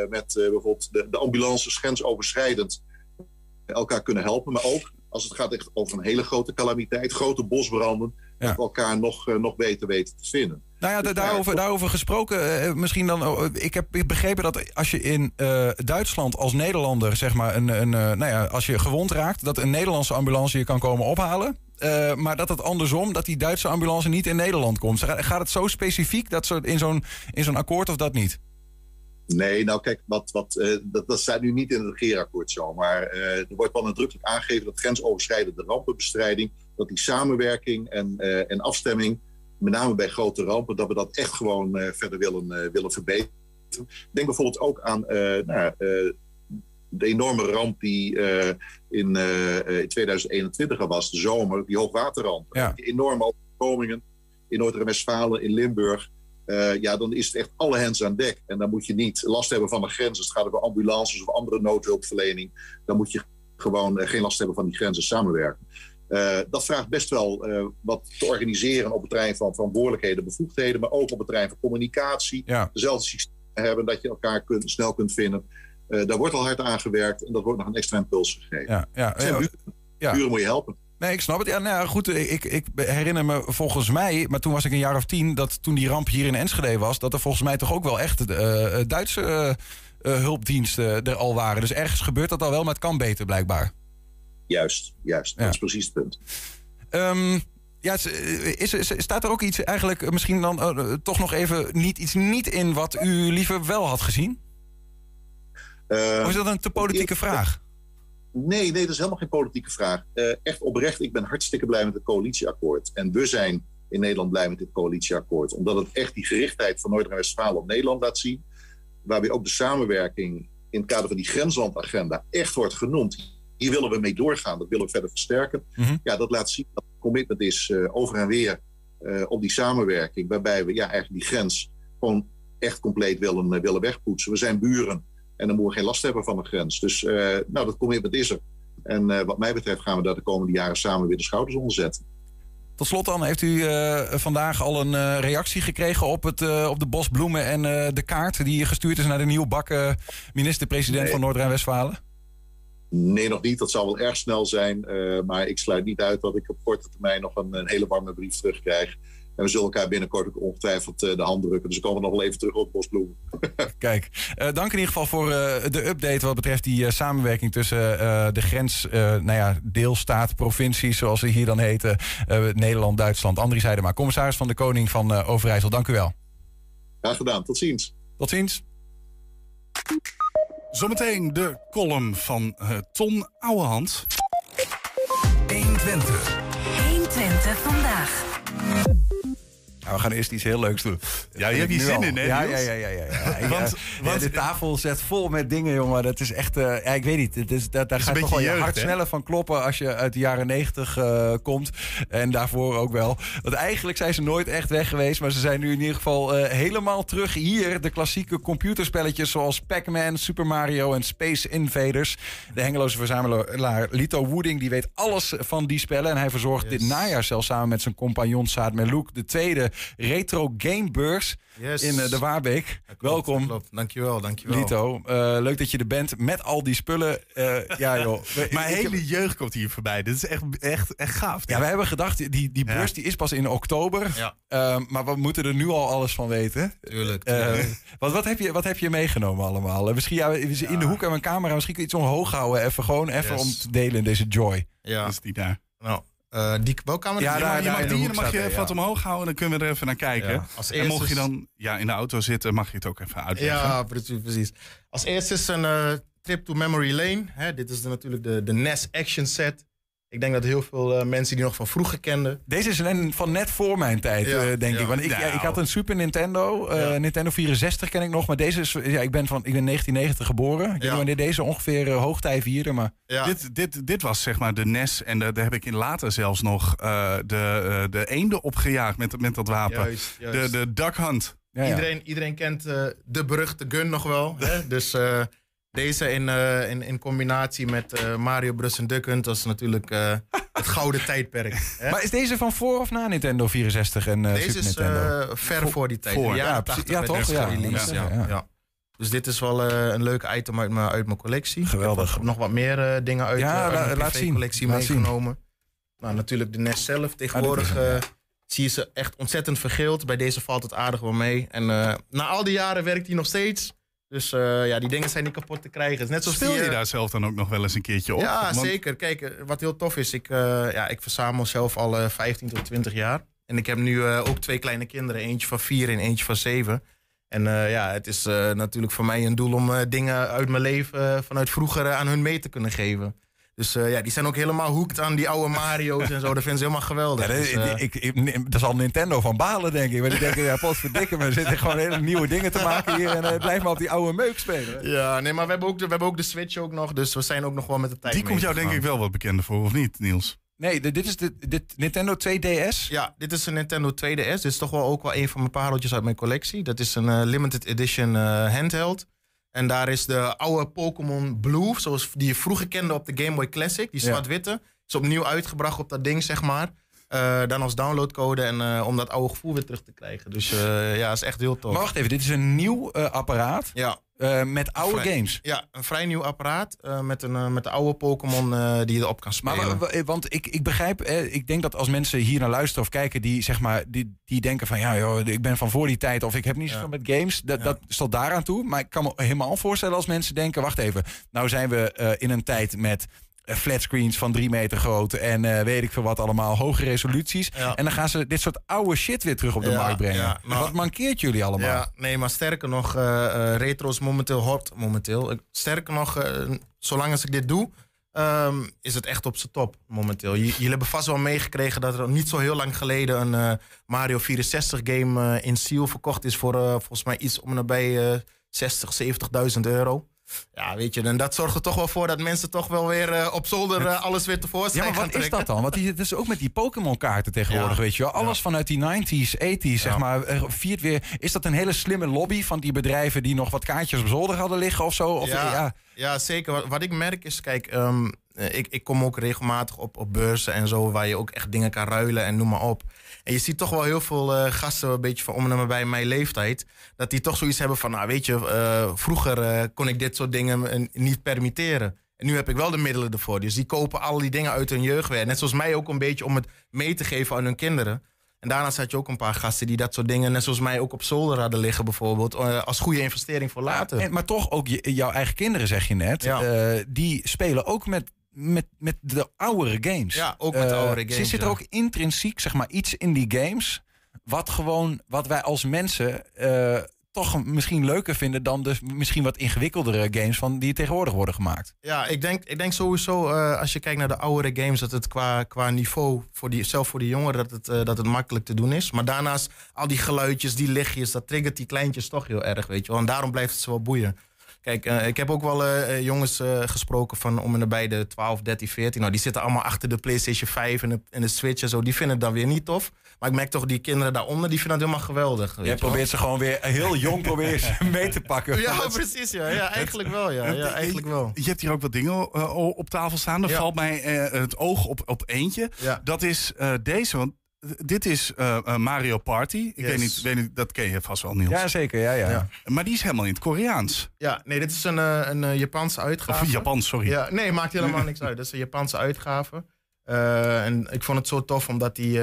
met bijvoorbeeld de, de ambulances grensoverschrijdend elkaar kunnen helpen. Maar ook als het gaat echt over een hele grote calamiteit, grote bosbranden, ja. dat we elkaar nog, nog beter weten te vinden. Nou ja, dus daarover, daarover gesproken, misschien dan. Oh, ik heb begrepen dat als je in uh, Duitsland als Nederlander, zeg maar, een, een, nou ja, als je gewond raakt, dat een Nederlandse ambulance je kan komen ophalen. Uh, maar dat het andersom, dat die Duitse ambulance niet in Nederland komt. Gaat het zo specifiek dat soort in zo'n zo'n akkoord of dat niet? Nee, nou kijk, wat, wat, uh, dat, dat staat nu niet in het regeerakkoord zo. Maar uh, er wordt wel nadrukkelijk aangegeven dat grensoverschrijdende rampenbestrijding, dat die samenwerking en, en afstemming, met name bij grote rampen, dat we dat echt gewoon verder willen, willen verbeteren. Denk bijvoorbeeld ook aan nou, de enorme ramp die in, uh, in 2021 er was, de zomer, die hoogwaterramp. Ja. Die enorme overstromingen in Noord-Westfalen, in Limburg. Uh, ja, dan is het echt alle hens aan dek. En dan moet je niet last hebben van de grens. Als het gaat over ambulances of andere noodhulpverlening. Dan moet je gewoon geen last hebben van die grenzen samenwerken. dat vraagt best wel wat te organiseren op het terrein van verantwoordelijkheden, bevoegdheden. Maar ook op het terrein van communicatie. Ja. Dezelfde systemen hebben, dat je elkaar kunt, snel kunt vinden. Daar wordt al hard aan gewerkt en dat wordt nog een extra impuls gegeven. Ja, ja, ja, buren, buren moet je helpen. Nee, ik snap het. Ja, nou goed, ik, ik herinner me volgens mij, maar toen was ik een jaar of tien, dat toen die ramp hier in Enschede was, dat er volgens mij toch ook wel echt uh, Duitse uh, hulpdiensten er al waren. Dus ergens gebeurt dat al wel, maar het kan beter blijkbaar. Juist, juist. Ja. Dat is precies het punt. Um, ja, is, is, staat er ook iets eigenlijk misschien dan toch nog even niet, iets niet in wat u liever wel had gezien? Uh, of is dat een te politieke vraag? Nee, nee, dat is helemaal geen politieke vraag. Uh, echt oprecht, ik ben hartstikke blij met het coalitieakkoord. En we zijn in Nederland blij met dit coalitieakkoord. Omdat het echt die gerichtheid van Noord- en Westfalen op Nederland laat zien. Waarbij ook de samenwerking in het kader van die grenslandagenda echt wordt genoemd. Hier willen we mee doorgaan, dat willen we verder versterken. Mm -hmm. Ja, dat laat zien dat het commitment is uh, over en weer uh, op die samenwerking. Waarbij we ja, eigenlijk die grens gewoon echt compleet willen, willen wegpoetsen. We zijn buren. En dan moeten we geen last hebben van de grens. Dus uh, nou, dat commitment is er. En uh, wat mij betreft gaan we daar de komende jaren samen weer de schouders onder zetten. Tot slot dan, heeft u uh, vandaag al een reactie gekregen op, het, op de bosbloemen en de kaart die gestuurd is naar de nieuwbakken minister-president nee. van Noord-Rijn-Westfalen? Nee, nog niet. Dat zal wel erg snel zijn. maar ik sluit niet uit dat ik op korte termijn nog een, een hele warme brief terugkrijg. En we zullen elkaar binnenkort ook ongetwijfeld uh, de hand drukken. Dus we komen nog wel even terug op Bosbloemen. Kijk, uh, dank in ieder geval voor uh, de update wat betreft die samenwerking tussen de grens, nou ja, deelstaat, provincies, zoals ze hier dan heten, Nederland, Duitsland. Andries Heidema, commissaris van de Koning van Overijssel. Dank u wel. Graag gedaan. Tot ziens. Tot ziens. Zometeen de column van Ton Ouwehand. 120. 120 vandaag. Nou, we gaan eerst iets heel leuks doen. Ja, je hebt hier zin al. in, hè, Ja, ja, ja. ja, ja. ja. Want- want- de tafel zet vol met dingen, jongen. Dat is echt... eh, ja, ik weet niet. Het is, dat, daar is gaat toch wel je hart sneller van kloppen... als je uit de jaren negentig eh, komt. En daarvoor ook wel. Want eigenlijk zijn ze nooit echt weg geweest. Maar ze zijn nu in ieder geval eh, helemaal terug hier. De klassieke computerspelletjes zoals Pac-Man, Super Mario en Space Invaders. De Hengeloze verzamelaar Lito Wooding die weet alles van die spellen. En hij verzorgt dit najaar zelfs samen met zijn compagnon Saad Melouk... de tweede retro gamebeurs Yes. in eh, de Waarbeek. Ja, klopt, Welkom. Klopt. Dankjewel, dankjewel. Lito, Eh, leuk dat je er bent met al die spullen. Eh, ja, joh. Mijn hele jeugd komt hier voorbij. Dit is echt, echt, echt gaaf. Ja, we hebben gedacht, die, die beurs die is pas in oktober. Ja. Eh, maar we moeten er nu al alles van weten. Tuurlijk. Tuurlijk. wat, wat, heb je, wat heb je meegenomen allemaal? Misschien ja, in de hoek hebben we een camera. Misschien kun je iets omhoog houden. Even gewoon even Yes. om te delen in deze joy. ja. is die daar. Nou, eh, die welkamer. Ja, daar- je mag die, dan mag je even wat omhoog houden. Dan kunnen we er even naar kijken. Ja, als En mocht je dan ja, in de auto zitten, mag je het ook even uitleggen. Ja, precies, precies. Als eerste is een eh, trip to memory lane. Hè, dit is de, natuurlijk de, de NES action set. Ik denk dat heel veel eh, mensen die nog van vroeger kenden. Deze is een, van net voor mijn tijd, Ja, eh, denk ja. ik. Want ik, ja, Nou. ik had een Super Nintendo. eh, Ja. Nintendo 64 ken ik nog. Maar deze is... Ja, ik ben, van, ik ben 1990 geboren. Ik weet niet wanneer deze ongeveer uh, hoogtij vierde. Maar Ja, Dit, dit, dit was zeg maar de NES. En daar daar heb ik in later zelfs nog eh, de, de eenden opgejaagd met, met dat wapen. juist. De, juist. de Duck Hunt. ja, ja. Iedereen, iedereen kent eh, de beruchte gun nog wel. Hè? Dus eh, deze in, eh, in, in combinatie met eh, Mario Bros. en Duck Hunt was natuurlijk eh, het gouden tijdperk. Hè? Maar is deze van voor of na Nintendo 64 en Deze Super is Nintendo? eh, ver voor, die tijd. voor, ja, 80 precies. Ja, werd toch? deze Ja, gereleased, ja, ja, ja. ja. Dus dit is wel een leuk item uit mijn, uit mijn collectie. Geweldig. Ik heb nog wat meer dingen uit, Ja, mijn laat zien. privécollectie Laat zien. meegenomen. Nou, natuurlijk de NES zelf. Tegenwoordig Ah, is eh, zie je ze echt ontzettend vergeeld. Bij deze valt het aardig wel mee. En na al die jaren werkt hij nog steeds. Dus eh, ja, die dingen zijn niet kapot te krijgen. Het is net zoals die, je eh, daar zelf dan ook nog wel eens een keertje op? ja, Want- zeker. Kijk, eh, wat heel tof is, ik, ja, ik verzamel zelf al eh 15 tot 20 jaar. En ik heb nu ook twee kleine kinderen, eentje van vier en eentje van zeven. En ja, het is natuurlijk voor mij een doel om dingen uit mijn leven vanuit vroeger aan hun mee te kunnen geven. Dus eh, ja, die zijn ook helemaal hoekt aan die oude Mario's en zo. Dat vinden ze helemaal geweldig. Ja, dat, Dus, eh, ik, ik, dat zal Nintendo van balen, denk ik. Want die denken, ja, potverdikke, we zitten gewoon hele nieuwe dingen te maken hier. En eh, blijf maar op die oude meuk spelen. ja, nee, maar we hebben, ook de, we hebben ook de Switch ook nog. Dus we zijn ook nog wel met de tijd Die komt jou denk ik wel wat bekender voor, of niet, Niels? Nee, de- dit is de dit Nintendo 2DS. Ja, dit is een Nintendo 2DS. Dit is toch wel ook wel een van mijn pareltjes uit mijn collectie. Dat is een limited edition eh, handheld. En daar is de oude Pokémon Blue, zoals die je vroeger kende op de Game Boy Classic, die zwart-witte, is opnieuw uitgebracht op dat ding, zeg maar. Eh, dan als downloadcode en eh, om dat oude gevoel weer terug te krijgen. Dus eh, ja, is echt heel tof. Maar wacht even, dit is een nieuw apparaat Ja, eh, met oude Vrij- games. ja, een vrij nieuw apparaat eh, met, een, eh, met de oude Pokémon die je erop kan Maar spelen. wa- want ik, ik begrijp, eh, ik denk dat als mensen hier naar luisteren of kijken, die zeg maar, die, die denken van ja, joh, ik ben van voor die tijd of ik heb niet zoveel met games. Dat, Ja. dat stelt daaraan toe. Maar ik kan me helemaal voorstellen als mensen denken, wacht even, nou zijn we in een tijd met flatscreens van drie meter groot en eh, weet ik veel wat allemaal, hoge resoluties. Ja. En dan gaan ze dit soort oude shit weer terug op de Ja, markt brengen. ja, wat mankeert jullie allemaal? Ja, nee, maar sterker nog, eh, eh, retro is momenteel hot. Momenteel. Sterker nog, eh, zolang als ik dit doe, ehm, is het echt op zijn top momenteel. J- jullie hebben vast wel meegekregen dat er niet zo heel lang geleden een eh, Mario 64 game eh, in Seal verkocht is voor eh, volgens mij iets om nabij eh 60, 70.000 euro. Ja, weet je, en dat zorgt er toch wel voor dat mensen toch wel weer eh, op zolder eh, alles weer tevoorschijn Ja, maar gaan wat is dat dan? Want die, het is ook met die Pokémon-kaarten tegenwoordig, Ja. weet je wel. Alles vanuit die 90s, 80s, zeg maar, eh, viert weer. Is dat een hele slimme lobby van die bedrijven die nog wat kaartjes op zolder hadden liggen of zo? Of, Ja. ja. Zeker. Wat, wat ik merk is, kijk, ehm, eh, ik, ik kom ook regelmatig op, op beurzen en zo, waar je ook echt dingen kan ruilen en noem maar op. En je ziet toch wel heel veel eh, gasten, een beetje van om en nabij mijn leeftijd, dat die toch zoiets hebben van, nou weet je, eh, vroeger eh, kon ik dit soort dingen niet permitteren. En nu heb ik wel de middelen ervoor. Dus die kopen al die dingen uit hun jeugd weer. Net zoals mij ook een beetje om het mee te geven aan hun kinderen. En daarnaast had je ook een paar gasten die dat soort dingen, net zoals mij, ook op zolder hadden liggen bijvoorbeeld. als goede investering voor later. En, maar toch ook je- jouw eigen kinderen, zeg je net. Ja. die spelen ook met, met, met de oudere games. Ja, ook met de Eh, oudere games, Zit er ook intrinsiek, zeg maar, iets in die games... wat gewoon, wat wij als mensen... eh, toch misschien leuker vinden dan de misschien wat ingewikkeldere games van die tegenwoordig worden gemaakt. Ja, ik denk, ik denk sowieso eh, als je kijkt naar de oudere games, dat het qua, qua niveau, voor die, zelf voor die jongeren, dat het, dat het makkelijk te doen is. Maar daarnaast, al die geluidjes, die lichtjes, dat triggert die kleintjes toch heel erg, weet je wel. En daarom blijft het ze wel boeien. Kijk, eh, ik heb ook wel eh, eh, jongens eh, gesproken van om en nabij de 12, 13, 14. Nou, die zitten allemaal achter de PlayStation 5 en de, en de Switch en zo. Die vinden het dan weer niet tof. Maar ik merk toch, die kinderen daaronder, die vinden het helemaal geweldig. weet Jij wel. probeert ze gewoon weer heel jong probeer ze mee te pakken. Ja, precies. Ja, ja eigenlijk wel. Ja, ja, eigenlijk wel. Je hebt hier ook wat dingen op tafel staan. Er Ja. valt mij eh, het oog op, op eentje. Ja. Dat is eh, deze, want dit is eh, eh, Mario Party. Ik Yes. weet niet, weet niet, dat ken je vast wel, Niels. Ja, zeker. Ja, ja. Ja. Maar die is helemaal in het Koreaans. Ja, nee, dit is een, eh, een Japanse uitgave. Of Japan, sorry. Ja, nee, maakt helemaal niks uit. Dat is een Japanse uitgave. En ik vond het zo tof omdat die,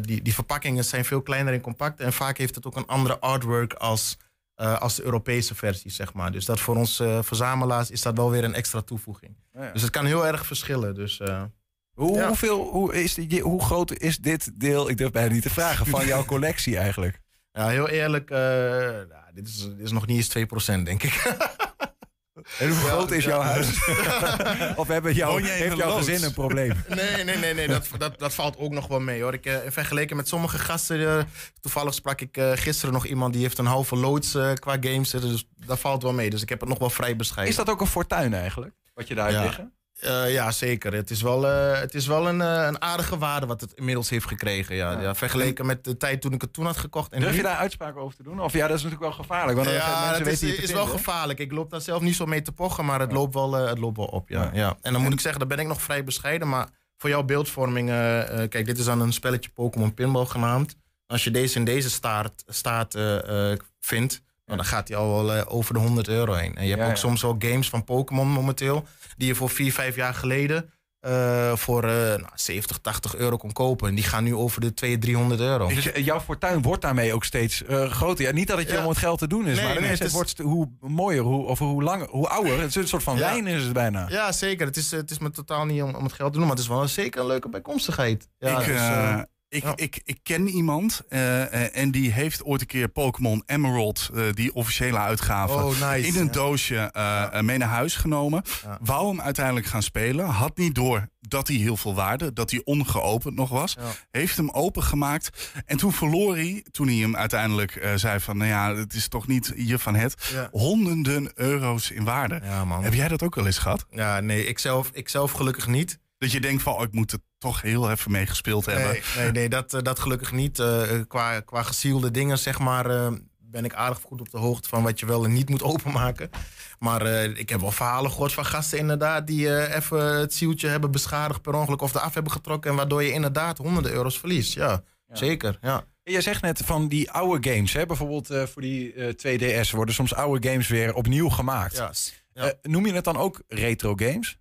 die, die verpakkingen zijn veel kleiner en compact. En vaak heeft het ook een andere artwork als, als de Europese versie, zeg maar. Dus dat voor ons verzamelaars is dat wel weer een extra toevoeging. Ja. Dus het kan heel erg verschillen. Dus, Hoe, Ja. hoeveel, hoe, is hoe groot is dit deel, ik durf bijna niet te vragen, van jouw collectie eigenlijk? ja, heel eerlijk, eh, nou, dit, is, dit is nog niet eens 2%, denk ik. En hoe groot is jouw huis? of hebben jou, Woon jij in heeft jouw gezin een probleem? Nee, nee, nee, nee dat, dat, dat valt ook nog wel mee hoor. Ik, eh, vergeleken met sommige gasten, eh, toevallig sprak ik gisteren nog iemand die heeft een halve loods qua games. Dus dat valt wel mee. Dus ik heb het nog wel vrij bescheiden. Is dat ook een fortuin eigenlijk? Wat je daar hebt Ja. liggen? Eh, ja, zeker. Het is wel, eh, het is wel een, eh, een aardige waarde wat het inmiddels heeft gekregen. Ja. Ja. vergeleken met de tijd toen ik het toen had gekocht. En Durf nu- je daar uitspraken over te doen? Of ja, dat is natuurlijk wel gevaarlijk. Want ja, mensen het is, wel gevaarlijk. Ik loop daar zelf niet zo mee te pochen, maar het, loopt, wel, het loopt wel op. Ja. Ja. En dan moet ik zeggen, daar ben ik nog vrij bescheiden. Maar voor jouw beeldvorming, kijk, dit is dan een spelletje Pokémon Pinball genaamd. Als je deze in deze staat, staat vindt, nou, dan gaat hij al wel eh, over de 100 euro heen. En je hebt Ja, ook soms wel games van Pokémon momenteel, die je voor 4, 5 jaar geleden eh, voor eh, nou, 70, 80 euro kon kopen. En die gaan nu over de 200, 300 euro. Dus eh, jouw fortuin wordt daarmee ook steeds eh, groter. Ja, niet dat het je Ja. om het geld te doen is, Nee, maar nee, het, het is- wordt hoe mooier, hoe, of hoe langer, hoe ouder. Het is een soort van Ja. wijn is het bijna. Ja, zeker. Het is, het is me totaal niet om, om het geld te doen, maar het is wel zeker een leuke bijkomstigheid. Ja, ik, dus, eh, eh, ik, ja. ik, ik ken iemand eh, eh, en die heeft ooit een keer Pokémon Emerald, eh, die officiële uitgave, Oh, nice. in een Ja. doosje mee naar huis genomen. Wou hem uiteindelijk gaan spelen. Had niet door dat hij heel veel waarde, dat hij ongeopend nog was. Heeft hem opengemaakt. En toen verloor hij, toen hij hem uiteindelijk zei van... nou ja, het is toch niet je van het. Honderden euro's in waarde. Man. Heb jij dat ook wel eens gehad? Ja, nee, ik zelf, ik zelf gelukkig niet. Dat je denkt van, oh, ik moet het toch heel even mee gespeeld hebben. Nee, nee, nee dat, eh, dat gelukkig niet. Eh, qua, qua gezielde dingen, zeg maar, eh, ben ik aardig goed op de hoogte van wat je wel en niet moet openmaken. Maar eh, ik heb wel verhalen gehoord van gasten inderdaad die eh, even het zieltje hebben beschadigd per ongeluk of eraf hebben getrokken. En waardoor je inderdaad honderden euro's verliest. Ja, zeker. Ja. Je zegt net van die oude games, hè? bijvoorbeeld eh, voor die eh 2DS worden soms oude games weer opnieuw gemaakt. Ja. Eh, noem je het dan ook retro games?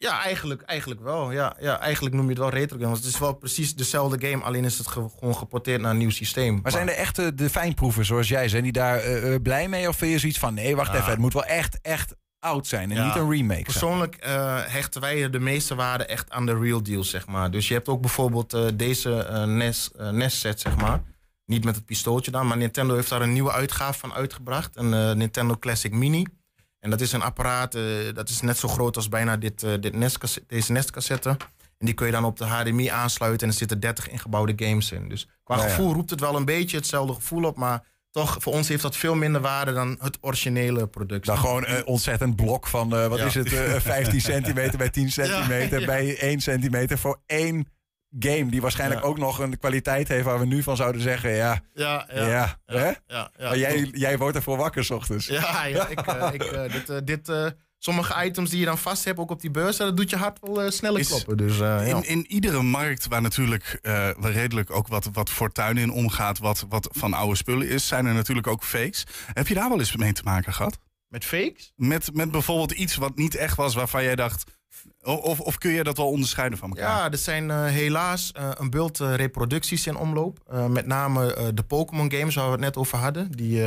Ja, eigenlijk, eigenlijk wel. Ja, ja, eigenlijk noem je het wel retro game. Want het is wel precies dezelfde game, alleen is het ge- gewoon geporteerd naar een nieuw systeem. Maar zijn er echte de fijnproeven zoals jij, zijn die daar eh, eh, blij mee? Of vind je zoiets van, nee, wacht Ja. even, het moet wel echt, echt oud zijn en Ja. niet een remake? Persoonlijk eh, hechten wij de meeste waarde echt aan de real deal, zeg maar. Dus je hebt ook bijvoorbeeld deze NES, eh, NES-set, zeg maar. Niet met het pistooltje dan, maar Nintendo heeft daar een nieuwe uitgave van uitgebracht. Een Nintendo Classic Mini. En dat is een apparaat, eh, dat is net zo groot als bijna dit, eh, dit deze NES-cassette. En die kun je dan op de HDMI aansluiten en er zitten 30 ingebouwde games in. Dus qua Ja, ja. gevoel roept het wel een beetje hetzelfde gevoel op, maar toch, voor ons heeft dat veel minder waarde dan het originele product. Dan gewoon een ontzettend blok van, eh, wat Ja. is het, eh, 15 centimeter bij 10 centimeter bij 1 centimeter voor één game. Die waarschijnlijk Ja. ook nog een kwaliteit heeft waar we nu van zouden zeggen, ja, Ja, ja, ja. hè? ja, ja, ja. maar jij, jij wordt ervoor wakker 's ochtends. Ja, ja ik, eh, ik, eh, dit, eh, dit, sommige items die je dan vast hebt, ook op die beurs, dat doet je hart wel sneller Is- kloppen. Dus, eh, ja. In, in iedere markt waar natuurlijk eh, waar redelijk ook wat, wat fortuin in omgaat, wat, wat van oude spullen is, zijn er natuurlijk ook fakes. Heb je daar wel eens mee te maken gehad? Met fakes? Met, met bijvoorbeeld iets wat niet echt was, waarvan jij dacht. Of, of kun je dat wel onderscheiden van elkaar? Ja, er zijn eh, helaas eh, een bult eh, reproducties in omloop. Met name de Pokémon games waar we het net over hadden. Die,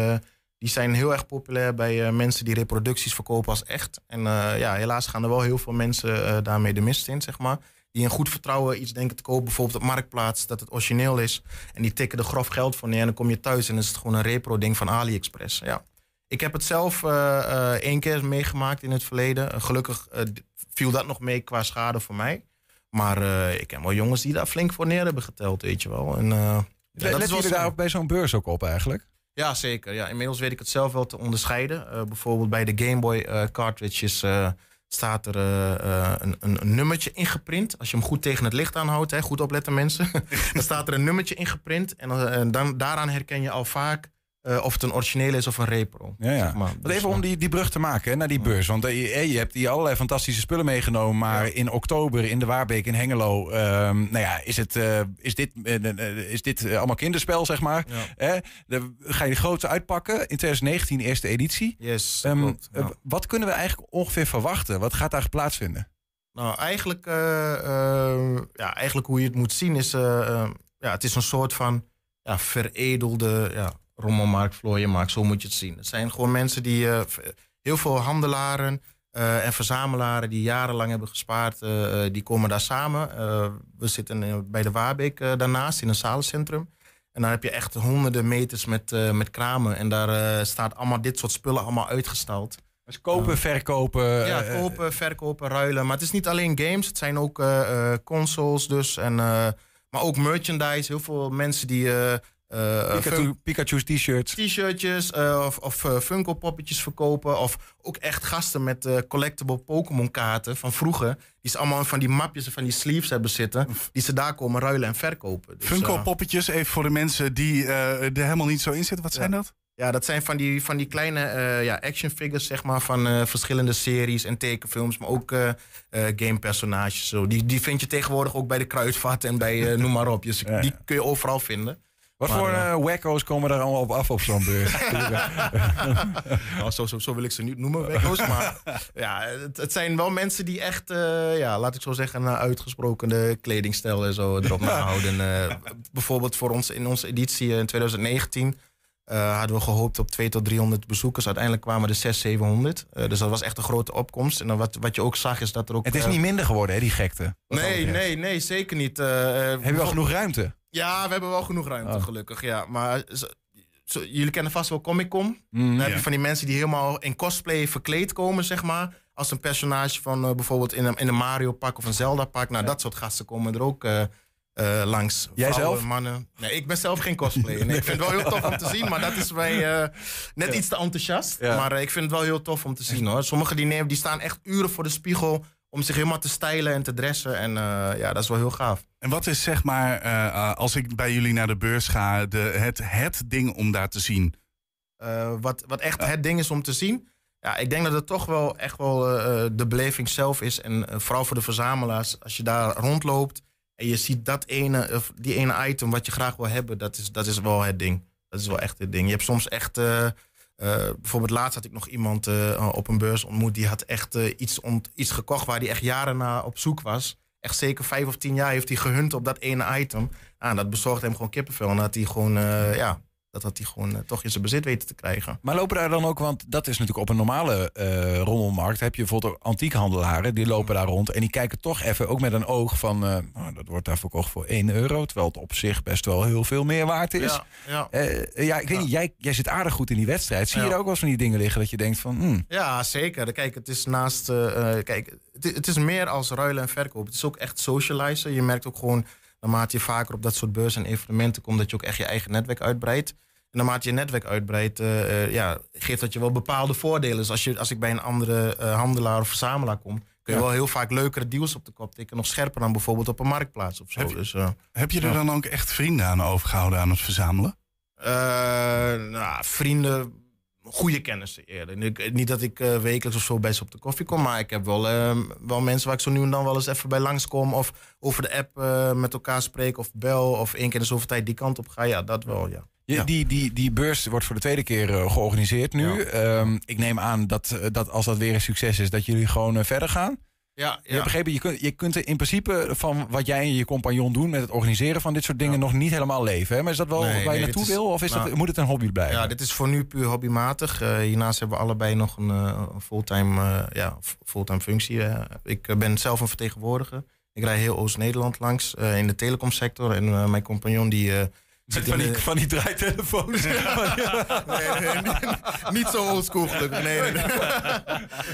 die zijn heel erg populair bij mensen die reproducties verkopen als echt. En ja, helaas gaan er wel heel veel mensen daarmee de mist in, zeg maar. die in goed vertrouwen iets denken te kopen, bijvoorbeeld op Marktplaats, dat het origineel is. En die tikken er grof geld voor neer en dan kom je thuis en is het gewoon een repro-ding van AliExpress. Ja. Ik heb het zelf één keer meegemaakt in het verleden. Gelukkig viel dat nog mee qua schade voor mij. Maar ik ken wel jongens die daar flink voor neer hebben geteld, weet je wel. En, ja, Let, je daar bij zo'n beurs ook op eigenlijk? Ja, zeker. Ja, inmiddels weet ik het zelf wel te onderscheiden. bijvoorbeeld bij de Game Boy cartridges staat er een, een, een, nummertje ingeprint. Als je hem goed tegen het licht aanhoudt, hè, goed opletten mensen. dan staat er een nummertje ingeprint. En dan, daaraan herken je al vaak uh, of het een origineel is of een repro. Ja, ja. Zeg maar. Dus, even om die, die brug te maken hè, naar die beurs. Want uh, je hebt hier allerlei fantastische spullen meegenomen. Maar ja. in oktober in de Waarbeek in Hengelo. Uh, nou ja, is, het, uh, is dit, is dit allemaal kinderspel, zeg maar. De, ga je de grote uitpakken. In 2019 eerste editie. Yes, um, klopt, Wat kunnen we eigenlijk ongeveer verwachten? Wat gaat daar plaatsvinden? Nou, eigenlijk, ja, eigenlijk hoe je het moet zien is... ja, het is een soort van ja, veredelde... Ja, rommelmarkt, vlooienmarkt, zo moet je het zien. Het zijn gewoon mensen die, uh, heel veel handelaren uh, en verzamelaren die jarenlang hebben gespaard, uh, die komen daar samen. we zitten bij de Waarbeek daarnaast in een zalencentrum. En dan heb je echt honderden meters met, met kramen. En daar staat allemaal dit soort spullen allemaal uitgestald. Dus kopen, verkopen. Ja, kopen, verkopen, ruilen. Maar het is niet alleen games. Het zijn ook consoles dus. En, maar ook merchandise. Heel veel mensen die uh, Pikachu, Pikachu's t-shirts. T-shirtjes uh, of, of uh, Funko poppetjes verkopen. Of ook echt gasten met collectible Pokémon kaarten van vroeger. Die ze allemaal van die mapjes en van die sleeves hebben zitten. Die ze daar komen ruilen en verkopen. Dus, Funko poppetjes, even voor de mensen die er helemaal niet zo in zitten. Wat zijn ja. dat? Ja, dat zijn van die, van die kleine ja, action figures, zeg maar, van verschillende series en tekenfilms, maar ook gamepersonages. Die, die vind je tegenwoordig ook bij de kruidvat en bij noem maar op. Dus ja. die kun je overal vinden. Wat maar, voor uh, wacko's komen daar allemaal op af op zo'n beurs? nou, zo, zo, zo, wil ik ze niet noemen, wacko's. Maar ja, het, het, zijn wel mensen die echt, uh, ja, laat ik zo zeggen, een uitgesproken kledingstijl en zo erop nahouden. Uh, bijvoorbeeld voor ons in onze editie in 2019 hadden we gehoopt op 200 tot 300 bezoekers. Uiteindelijk kwamen er 600, 700. dus dat was echt een grote opkomst. En dan wat, wat je ook zag is dat er ook... Het is niet minder geworden, hè, die gekte? Nee, nee, nee, zeker niet. Heb je wel genoeg ruimte? Ja, we hebben wel genoeg ruimte, oh. gelukkig. Ja. Maar zo, jullie kennen vast wel Comic Con. Mm, dan heb je van die mensen die helemaal in cosplay verkleed komen, zeg maar. Als een personage van uh, bijvoorbeeld in een, in een Mario pak of een Zelda pak. Nou, ja. dat soort gasten komen er ook uh, uh, langs. Jij Vrouwen, zelf? mannen. Nee, ik ben zelf geen cosplayer. Nee, ik vind het wel heel tof om te zien, maar dat is mij net ja. iets te enthousiast. Maar ik vind het wel heel tof om te zien hoor. Sommigen die, nemen, die staan echt uren voor de spiegel om zich helemaal te stijlen en te dressen. En uh, ja, dat is wel heel gaaf. En wat is zeg maar, uh, als ik bij jullie naar de beurs ga, de, het, het ding om daar te zien? Wat, wat echt het ding is om te zien? Ja, ik denk dat het toch wel echt wel de beleving zelf is. En vooral voor de verzamelaars, als je daar rondloopt en je ziet dat ene, of die ene item wat je graag wil hebben, dat is, dat is wel het ding. Dat is wel echt het ding. Je hebt soms echt. Uh, bijvoorbeeld laatst had ik nog iemand uh, op een beurs ontmoet... die had echt uh, iets, iets gekocht waar hij echt jaren naar op zoek was. Echt zeker vijf of tien jaar heeft hij gehunt op dat ene item. Ah, dat bezorgde hem gewoon kippenvel. En had hij gewoon, ja, dat had hij gewoon uh, toch in zijn bezit weten te krijgen. Maar lopen daar dan ook, want dat is natuurlijk op een normale uh, rommelmarkt, heb je bijvoorbeeld antiekhandelaren, die lopen daar rond en die kijken toch even ook met een oog van, uh, oh, dat wordt daar verkocht voor 1 euro, terwijl het op zich best wel heel veel meer waard is. Ja, ja. ja ik weet niet, jij, jij zit aardig goed in die wedstrijd. Zie je er ook wel eens van die dingen liggen dat je denkt van... Hmm. Ja, zeker. Kijk, het is naast, kijk, het, het is meer als ruilen en verkopen. Het is ook echt socializen. Je merkt ook gewoon naarmate je vaker op dat soort beurzen en evenementen komt, dat je ook echt je eigen netwerk uitbreidt. En naarmate je netwerk uitbreidt, uh, uh, ja, geeft dat je wel bepaalde voordelen. Dus als, je, als ik bij een andere uh, handelaar of verzamelaar kom, kun je ja. wel heel vaak leukere deals op de kop tikken. Nog scherper dan bijvoorbeeld op een marktplaats of zo. Heb je, dus, heb je er ja. dan ook echt vrienden aan overgehouden aan het verzamelen? nou, vrienden, goede kennissen eerder. Niet dat ik uh, wekelijks of zo bij ze op de koffie kom, maar ik heb wel, uh, wel mensen waar ik zo nu en dan wel eens even bij langskom. Of over de app uh, met elkaar spreek of bel. Of één keer in de zoveel tijd die kant op ga. Ja, dat wel, ja. Ja. Die, die, die beurs wordt voor de tweede keer georganiseerd nu. Ja. Um, ik neem aan dat, dat als dat weer een succes is, dat jullie gewoon verder gaan. Ja, ja. Je, begrepen, je, kunt, je kunt er in principe van wat jij en je compagnon doen met het organiseren van dit soort dingen ja. nog niet helemaal leven. Hè? Maar is dat wel nee, waar je nee, naartoe is, wil of is nou, dat, moet het een hobby blijven? Ja, dit is voor nu puur hobbymatig. Uh, hiernaast hebben we allebei nog een uh, fulltime, uh, ja, fulltime functie. ik ben zelf een vertegenwoordiger. Ik rij heel Oost-Nederland langs eh, in de telecomsector. En eh, mijn compagnon die... Van die, van die draaitelefoons. nee, nee, niet, niet zo oldschool gelukkig. Nee,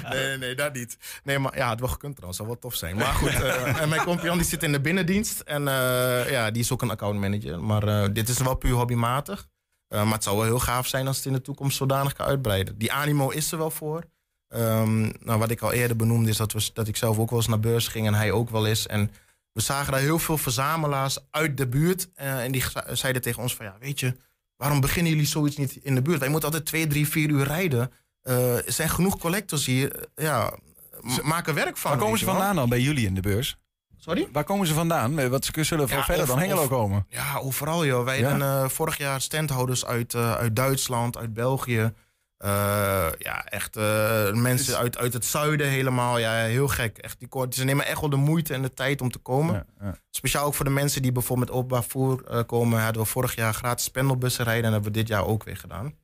nee, nee. dat niet. Nee, maar ja, het wel gekund trouwens. zou wel tof zijn. Maar goed, eh, en mijn compagnon die zit in de binnendienst. En eh, ja, die is ook een accountmanager. Maar eh, dit is wel puur hobbymatig. Maar het zou wel heel gaaf zijn als het in de toekomst zodanig kan uitbreiden. Die animo is er wel voor. Ehm, nou, wat ik al eerder benoemde is dat, we, dat ik zelf ook wel eens naar beurs ging en hij ook wel is. En we zagen daar heel veel verzamelaars uit de buurt. eh, en die zeiden tegen ons van ja, weet je, waarom beginnen jullie zoiets niet in de buurt? Wij moeten altijd twee, drie, vier uur rijden. Eh, er zijn genoeg collectors hier. eh, ja, m- maak er werk van. Waar komen ze vandaan dan bij jullie in de beurs? Sorry? Waar komen ze vandaan? Wat ze zullen Ja, verder of- dan Hengelo of- komen. Ja, overal joh. Wij Ja? hebben eh, vorig jaar standhouders uit, uit Duitsland, uit België. Eh, ja, echt eh, mensen uit, uit het zuiden helemaal. Ja, heel gek. Echt, die, ze nemen echt wel de moeite en de tijd om te komen. Ja, ja. Speciaal ook voor de mensen die bijvoorbeeld met openbaar voer eh, komen. Hadden we vorig jaar gratis pendelbussen rijden. En dat hebben we dit jaar ook weer gedaan.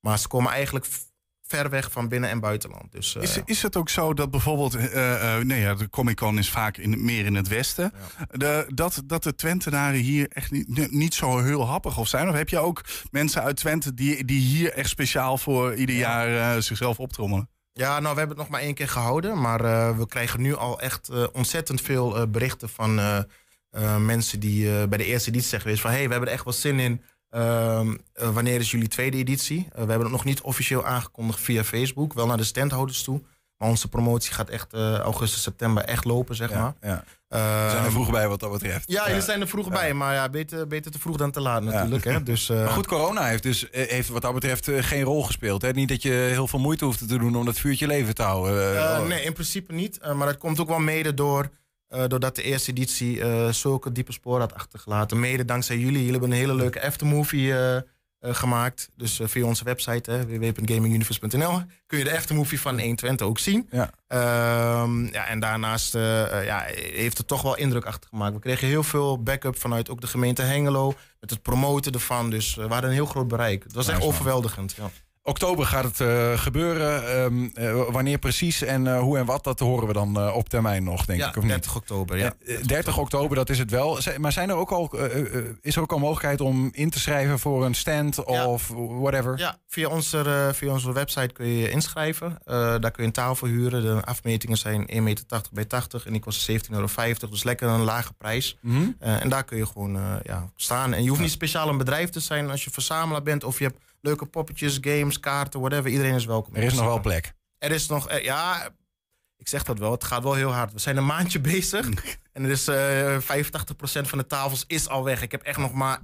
Maar ze komen eigenlijk ver weg van binnen- en buitenland. Dus, eh, Is, is het ook zo dat bijvoorbeeld, eh, eh, nee, ja, de Comic Con is vaak in, meer in het westen, de, dat, dat de Twentenaren hier echt niet, niet zo heel happig of zijn? Of heb je ook mensen uit Twente die, die hier echt speciaal voor ieder jaar zichzelf optrommelen? Ja, nou, we hebben het nog maar één keer gehouden. Maar we krijgen nu al echt ontzettend veel berichten van mensen die bij de eerste editie zeggen geweest van... hé, hey, we hebben er echt wel zin in. Ehm, eh, wanneer is jullie tweede editie? Eh, we hebben het nog niet officieel aangekondigd via Facebook. Wel naar de standhouders toe. Maar onze promotie gaat echt eh, augustus, september echt lopen, zeg maar. Ja. Ehm, We zijn er vroeg bij wat dat betreft. Ja, jullie zijn er vroeg bij. Maar ja, beter, beter te vroeg dan te laat natuurlijk. Hè? Dus, Maar goed, corona heeft dus heeft wat dat betreft geen rol gespeeld. Hè? Niet dat je heel veel moeite hoeft te doen om dat vuurtje leven te houden. Oh. nee, in principe niet. Maar dat komt ook wel mede door, eh, doordat de eerste editie eh, zulke diepe sporen had achtergelaten. Mede dankzij jullie. Jullie hebben een hele leuke aftermovie eh, gemaakt. Dus via onze website www.gaminguniverse.nl kun je de aftermovie van 120 ook zien. Ja. Ehm, ja, en daarnaast ja, heeft het toch wel indruk achtergemaakt. We kregen heel veel backup vanuit ook de gemeente Hengelo. Met het promoten ervan. Dus we hadden een heel groot bereik. Het was echt overweldigend. Ja. Oktober gaat het eh, gebeuren. Ehm, eh, wanneer precies en eh, hoe en wat, dat horen we dan op termijn nog, denk Ja, ik. Of niet? 30 oktober. Ja. Eh, 30 oktober, dat is het wel. Z- Maar zijn er ook al, is er ook al mogelijkheid om in te schrijven voor een stand Ja. of whatever? Ja, via onze, via onze website kun je je inschrijven. Daar kun je een tafel huren. De afmetingen zijn 1,80 meter bij 80 en die kosten 17,50 euro. Dus lekker een lage prijs. Mhm. En daar kun je gewoon ja, staan. En je hoeft niet speciaal een bedrijf te zijn als je verzamelaar bent of je hebt leuke poppetjes, games, kaarten, whatever. Iedereen is welkom. Er is nog wel plek. Er is nog, eh, ja, ik zeg dat wel, het gaat wel heel hard. We zijn een maandje bezig en er is eh 85% van de tafels is al weg. Ik heb echt nog maar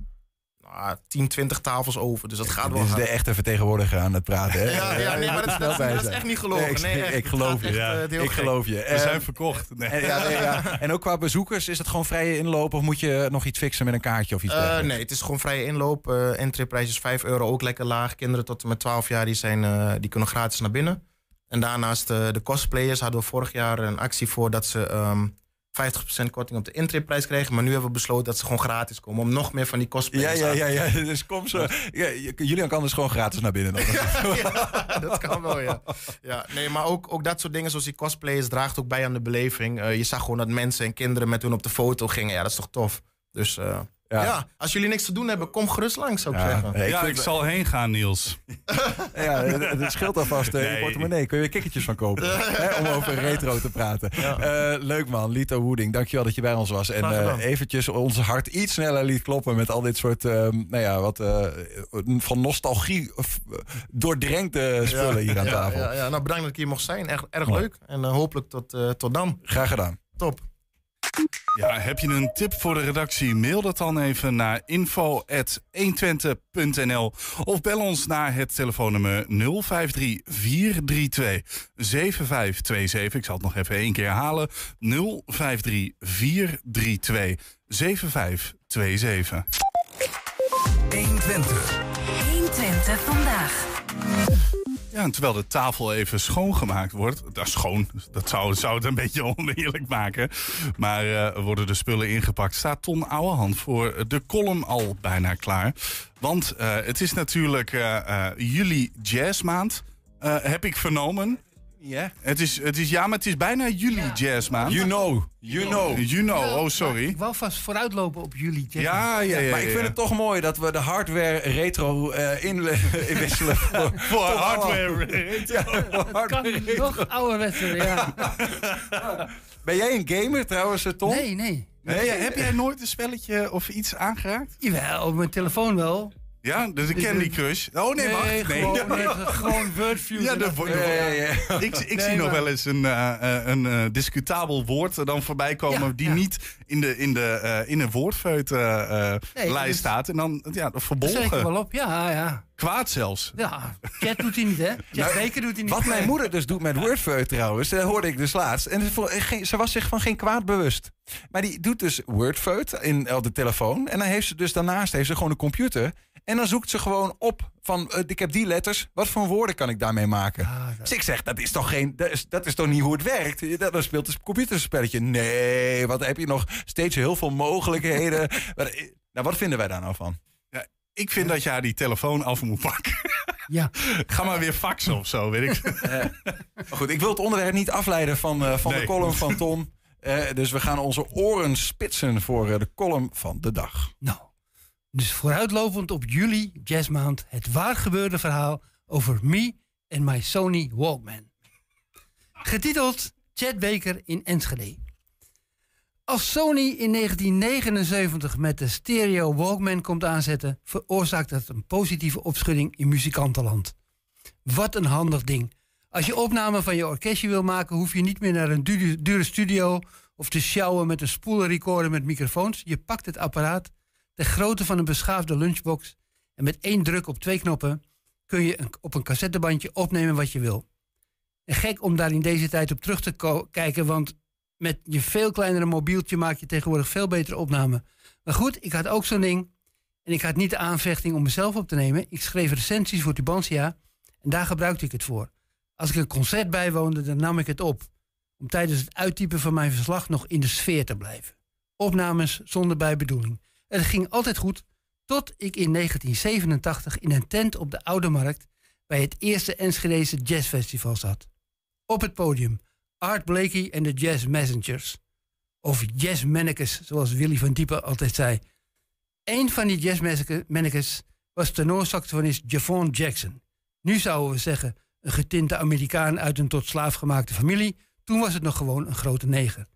nou, 10, 20 tafels over, dus dat gaat wel Dit is hard. de echte vertegenwoordiger aan het praten. Hè? Ja, ja, nee, maar dat, Snel dat, is echt niet gelogen. Nee, ik, Nee, echt. ik geloof je. echt, Ja. eh, ik gek. geloof je. We zijn verkocht. Nee. en, ja, nee, ja. en ook qua bezoekers, is het gewoon vrije inloop of moet je nog iets fixen met een kaartje of iets Eh, nee, het is gewoon vrije inloop. Eh entryprijs is 5 euro, ook lekker laag. Kinderen tot en met 12 jaar die zijn, eh, die kunnen gratis naar binnen. En daarnaast eh, de cosplayers hadden we vorig jaar een actie voor dat ze ehm 50% korting op de intryprijs kregen. Maar nu hebben we besloten dat ze gewoon gratis komen om nog meer van die Ja, cosplayers ja, te ja, ja. Dus kom zo. Ja, je- Julian kan dus gewoon gratis naar binnen. Dan. ja, dat kan wel, ja. ja nee, maar ook, ook dat soort dingen zoals die cosplayers draagt ook bij aan de beleving. Eh, je zag gewoon dat mensen en kinderen met hun op de foto gingen. Ja, dat is toch tof. Dus eh, Ja. ja. als jullie niks te doen hebben, kom gerust langs, zou ik Ja, zeggen. nee, ja, ik zal heen gaan, Niels. Ja, het het scheelt alvast eh, in je Nee. portemonnee. Kun je weer kikkertjes van kopen. Hè, om over retro te praten. Eh, leuk man, Lito Woeding. Dankjewel dat je bij ons was. En eh, eventjes ons hart iets sneller liet kloppen met al dit soort, eh, nou ja, wat eh, van nostalgie of, doordrenkte spullen hier aan tafel. Ja, ja, nou bedankt dat ik hier mocht zijn. Erg, erg leuk. En hopelijk tot, eh, tot dan. Graag gedaan. Top. Ja, heb je een tip voor de redactie? Mail dat dan even naar info.120.nl of bel ons naar het telefoonnummer 053 432 7527. Ik zal het nog even één keer herhalen. 053 432 7527. 120. 120 vandaag. Ja, en terwijl de tafel even schoongemaakt wordt. Dat is schoon. Dat zou, zou het een beetje oneerlijk maken. Maar eh, worden de spullen ingepakt. Staat Ton Ouwehand voor de column al bijna klaar. Want eh, het is natuurlijk eh, juli jazzmaand. heb ik vernomen. Ja? Het is, het is, ja, maar het is bijna juli jazzmaand. You know. You know. You know, oh sorry. Ik wou vast vooruitlopen op jullie. Jesse. Ja, ja, ja. Maar ik ja. vind het toch mooi dat we de hardware retro eh, in, inwisselen voor, voor hardware. Ja, voor Kan hardware. nog ouderwetser, ja. Ben jij een gamer trouwens, eh, Tom? Nee, nee. Nee, heb jij nooit een spelletje of iets aangeraakt? Jawel, op mijn telefoon wel. Ja, dus de Candy Crush. Oh nee, wacht. Nee. Gewoon, Wordfeud. Ja, dat-. Ik, zie nog wel eens een, eh, eh, een eh, discutabel woord er dan voorbij komen Ja, die ja. niet in, de, in, de, in een woordfeut eh, eh, Nee, lijst dus- staat. En dan ja, verbolgen. ik wel op, ja, ja. Kwaad zelfs. Ja, Chat doet hij niet, hè? Chat Nou, doet hij niet. Wat mijn moeder dus doet met Wordfeud trouwens, dat hoorde ik dus laatst. En ze was zich van geen kwaad bewust. Maar die doet dus Wordfeud in, op de telefoon. En dan heeft ze dus daarnaast heeft ze gewoon een computer. En dan zoekt ze gewoon op van, eh, ik heb die letters. Wat voor woorden kan ik daarmee maken? Ah, dat- Dus ik zeg, dat is toch geen, dat is, dat is toch niet hoe het werkt? Dat, dan speelt het computerspelletje. Nee, wat heb je nog steeds heel veel mogelijkheden. Maar, eh, nou, wat vinden wij daar nou van? Ik vind dat je haar die telefoon af moet pakken. Ja. Ga maar weer faxen of zo, weet ik. Maar goed, ik wil het onderwerp niet afleiden van, eh, van de column van Tom. Eh, dus we gaan onze oren spitsen voor eh, de column van de dag. Nou, dus vooruitlopend op juli, jazzmaand, het waar gebeurde verhaal over me en my Sony Walkman. Getiteld Chad Baker in Enschede. Als Sony in 1979 met de stereo Walkman komt aanzetten, veroorzaakt dat een positieve opschudding in muzikantenland. Wat een handig ding. Als je opname van je orkestje wil maken, hoef je niet meer naar een dure, studio of te sjouwen met een spoelenrecorder met microfoons. Je pakt het apparaat, de grootte van een beschaafde lunchbox, en met één druk op twee knoppen kun je op een cassettebandje opnemen wat je wil. En gek om daar in deze tijd op terug te kijken, want met je veel kleinere mobieltje maak je tegenwoordig veel betere opnamen. Maar goed, ik had ook zo'n ding. En ik had niet de aanvechting om mezelf op te nemen. Ik schreef recensies voor Tubantia en daar gebruikte ik het voor. Als ik een concert bijwoonde, dan nam ik het op. Om tijdens het uittypen van mijn verslag nog in de sfeer te blijven. Opnames zonder bijbedoeling. Het ging altijd goed, tot ik in 1987 in een tent op de Oude Markt bij het eerste Enschedese Jazzfestival zat. Op het podium Art Blakey en de Jazz Messengers. Of jazzmannekes, zoals Willy van Diepen altijd zei. Een van die jazzmannekes was tenorsaxofonist Javon Jackson. Nu zouden we zeggen een getinte Amerikaan uit een tot slaaf gemaakte familie. Toen was het nog gewoon een grote neger.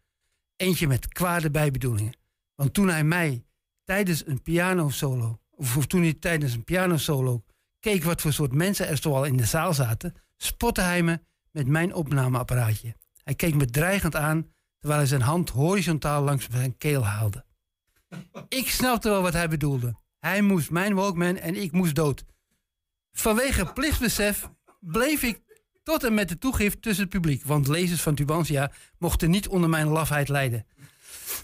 Eentje met kwade bijbedoelingen. Want toen hij mij tijdens een pianosolo, of of toen hij tijdens een pianosolo keek wat voor soort mensen er zoal in de zaal zaten, spotte hij me met mijn opnameapparaatje. Hij keek me dreigend aan terwijl hij zijn hand horizontaal langs zijn keel haalde. Ik snapte wel wat hij bedoelde. Hij moest mijn Walkman en ik moest dood. Vanwege plichtsbesef bleef ik tot en met de toegift tussen het publiek, want lezers van Tubantia mochten niet onder mijn lafheid lijden.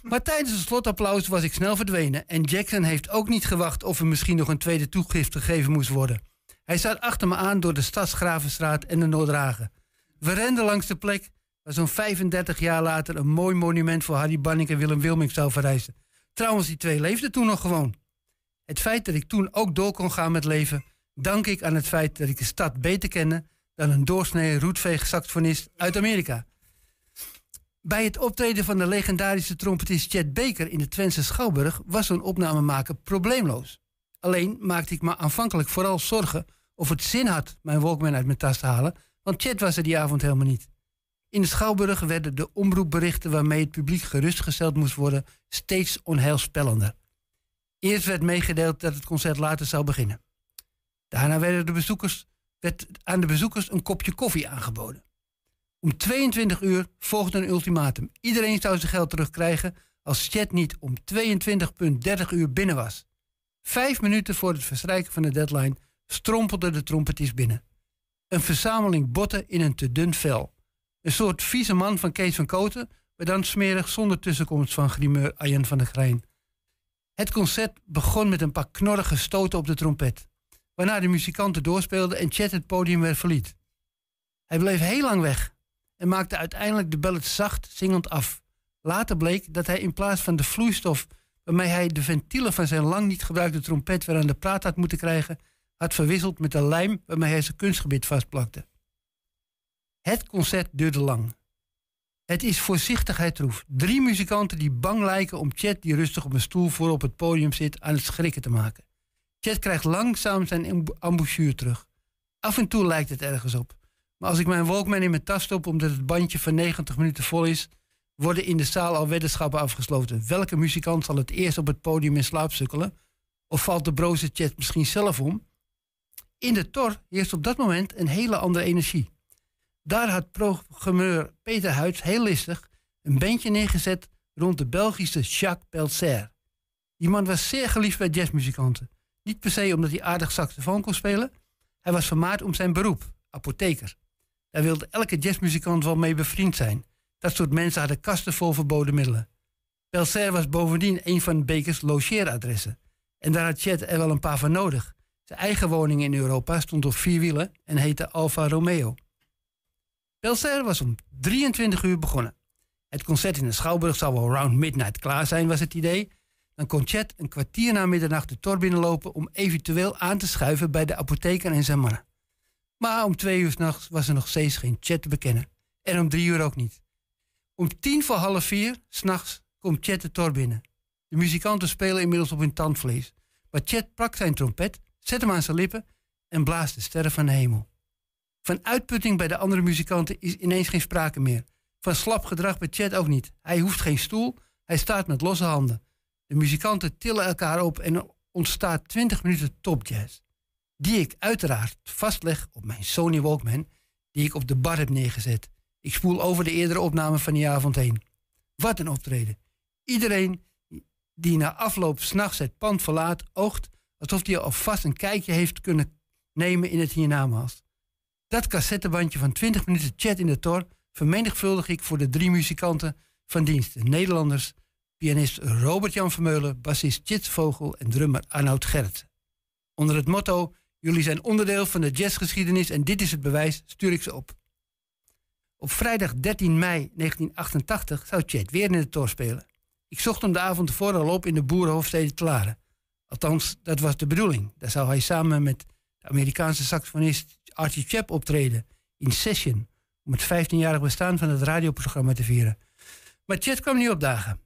Maar tijdens het slotapplaus was ik snel verdwenen en Jackson heeft ook niet gewacht of er misschien nog een tweede toegift gegeven moest worden. Hij zat achter me aan door de Stadsgravenstraat en de Noordragen. We renden langs de plek waar zo'n 35 jaar later een mooi monument voor Harry Banning en Willem Wilming zou verrijzen. Trouwens, die twee leefden toen nog gewoon. Het feit dat ik toen ook door kon gaan met leven, dank ik aan het feit dat ik de stad beter kende dan een doorsnee roetveeg saxofonist uit Amerika. Bij het optreden van de legendarische trompetist Chet Baker in de Twentse Schouwburg was zo'n opname maken probleemloos. Alleen maakte ik me aanvankelijk vooral zorgen of het zin had mijn Walkman uit mijn tas te halen, want Chet was er die avond helemaal niet. In de Schouwburg werden de omroepberichten waarmee het publiek gerustgesteld moest worden steeds onheilspellender. Eerst werd meegedeeld dat het concert later zou beginnen. Daarna werden de bezoekers, werd aan de bezoekers een kopje koffie aangeboden. Om 22 uur volgde een ultimatum. Iedereen zou zijn geld terugkrijgen als Chet niet om 22.30 uur binnen was. Vijf minuten voor het verstrijken van de deadline strompelde de trompetist binnen. Een verzameling botten in een te dun vel. Een soort vieze man van Kees van Koten, maar dan smerig zonder tussenkomst van grimeur Arjen van der Grijn. Het concert begon met een paar knorrige stoten op de trompet, waarna de muzikanten doorspeelden en Chet het podium weer verliet. Hij bleef heel lang weg en maakte uiteindelijk de ballet zacht zingend af. Later bleek dat hij in plaats van de vloeistof waarmee hij de ventielen van zijn lang niet gebruikte trompet weer aan de praat had moeten krijgen, had verwisseld met de lijm waarmee hij zijn kunstgebied vastplakte. Het concert duurde lang. Het is voorzichtigheid troef. Drie muzikanten die bang lijken om Chet, die rustig op een stoel voor op het podium zit, aan het schrikken te maken. Chet krijgt langzaam zijn emb- embouchure terug. Af en toe lijkt het ergens op. Maar als ik mijn Walkman in mijn tas stop omdat het bandje van 90 minuten vol is, worden in de zaal al weddenschappen afgesloten. Welke muzikant zal het eerst op het podium in slaap sukkelen? Of valt de broze Chet misschien zelf om? In de tor heerst op dat moment een hele andere energie. Daar had programmeur Peter Huids heel listig een bandje neergezet rond de Belgische Jacques Pelser. Die man was zeer geliefd bij jazzmuzikanten. Niet per se omdat hij aardig saxofoon kon spelen. Hij was vermaard om zijn beroep, apotheker. Daar wilde elke jazzmuzikant wel mee bevriend zijn. Dat soort mensen hadden kasten vol verboden middelen. Pelser was bovendien een van Bekers logeeradressen. En daar had Chet er wel een paar van nodig. Zijn eigen woning in Europa stond op vier wielen en heette Alfa Romeo. Pelser was om 23 uur begonnen. Het concert in de Schouwburg zou wel round midnight klaar zijn, was het idee. Dan kon Chet een kwartier na middernacht de tor binnenlopen om eventueel aan te schuiven bij de apotheker en zijn mannen. Maar om twee uur s'nachts was er nog steeds geen Chet te bekennen. En om drie uur ook niet. Om tien voor half vier s'nachts komt Chet de tor binnen. De muzikanten spelen inmiddels op hun tandvlees. Maar Chet pakt zijn trompet, zet hem aan zijn lippen en blaast de sterren van de hemel. Van uitputting bij de andere muzikanten is ineens geen sprake meer. Van slap gedrag bij Chet ook niet. Hij hoeft geen stoel, hij staat met losse handen. De muzikanten tillen elkaar op en ontstaat 20 minuten topjazz. Die ik uiteraard vastleg op mijn Sony Walkman, die ik op de bar heb neergezet. Ik spoel over de eerdere opname van die avond heen. Wat een optreden. Iedereen die na afloop s'nachts het pand verlaat, oogt alsof hij alvast een kijkje heeft kunnen nemen in het hiernamaals. Dat cassettebandje van 20 minuten chat in de tor vermenigvuldig ik voor de drie muzikanten van dienst. De Nederlanders, pianist Robert-Jan Vermeulen, bassist Chits Vogel en drummer Arnoud Gerritsen. Onder het motto, jullie zijn onderdeel van de jazzgeschiedenis en dit is het bewijs, stuur ik ze op. Op vrijdag 13 mei 1988 zou Chet weer in de tor spelen. Ik zocht hem de avond ervoor al op in de boerenhoofdstede te. Althans, dat was de bedoeling. Daar zou hij samen met de Amerikaanse saxofonist Archie Chap optreden in Session om het 15-jarig bestaan van het radioprogramma te vieren. Maar Chet kwam niet opdagen.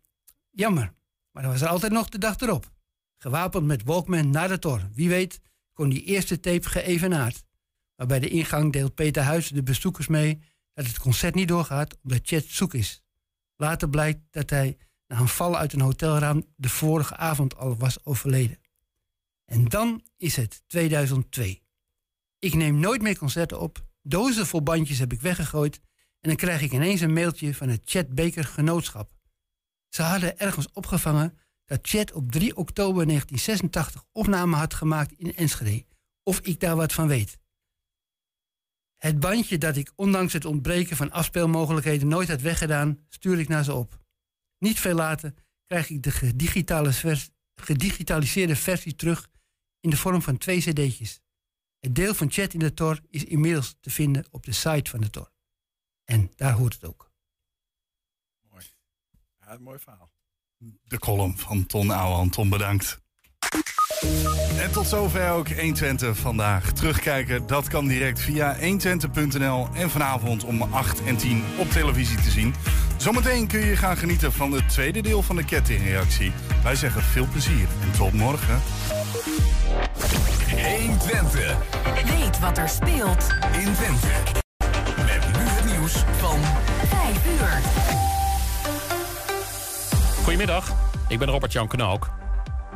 Jammer, maar dan was er altijd nog de dag erop. Gewapend met Walkman naar de tor. Wie weet kon die eerste tape geëvenaard. Maar bij de ingang deelt Peter Huis de bezoekers mee dat het concert niet doorgaat omdat Chet zoek is. Later blijkt dat hij na een val uit een hotelraam de vorige avond al was overleden. En dan is het 2002. Ik neem nooit meer concerten op. Dozen vol bandjes heb ik weggegooid. En dan krijg ik ineens een mailtje van het Chet Baker Genootschap. Ze hadden ergens opgevangen dat Chet op 3 oktober 1986 opname had gemaakt in Enschede. Of ik daar wat van weet. Het bandje dat ik ondanks het ontbreken van afspeelmogelijkheden nooit had weggedaan, stuur ik naar ze op. Niet veel later krijg ik de vers- gedigitaliseerde versie terug in de vorm van twee cd'tjes. Het deel van Chat in de Tor is inmiddels te vinden op de site van de Tor. En daar hoort het ook. Ja, een mooi verhaal. De column van Ton Ouwehand. Ton, bedankt. En tot zover ook 120 vandaag. Terugkijken, dat kan direct via 120.nl en vanavond om 8 en 10 op televisie te zien. Zometeen kun je gaan genieten van het tweede deel van de kettingreactie. Wij zeggen veel plezier en tot morgen. 120. Weet wat er speelt in Twente. Met nu het nieuws van 5 uur. Goedemiddag, ik ben Robert-Jan Knook.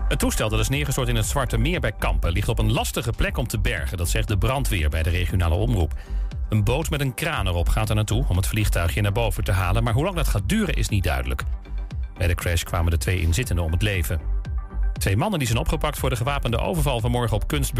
Het toestel dat is neergestort in het Zwarte Meer bij Kampen... ligt op een lastige plek om te bergen, dat zegt de brandweer bij de regionale omroep. Een boot met een kraan erop gaat er naartoe om het vliegtuigje naar boven te halen... maar hoe lang dat gaat duren is niet duidelijk. Bij de crash kwamen de twee inzittenden om het leven. Twee mannen die zijn opgepakt voor de gewapende overval vanmorgen op kunstbeurs...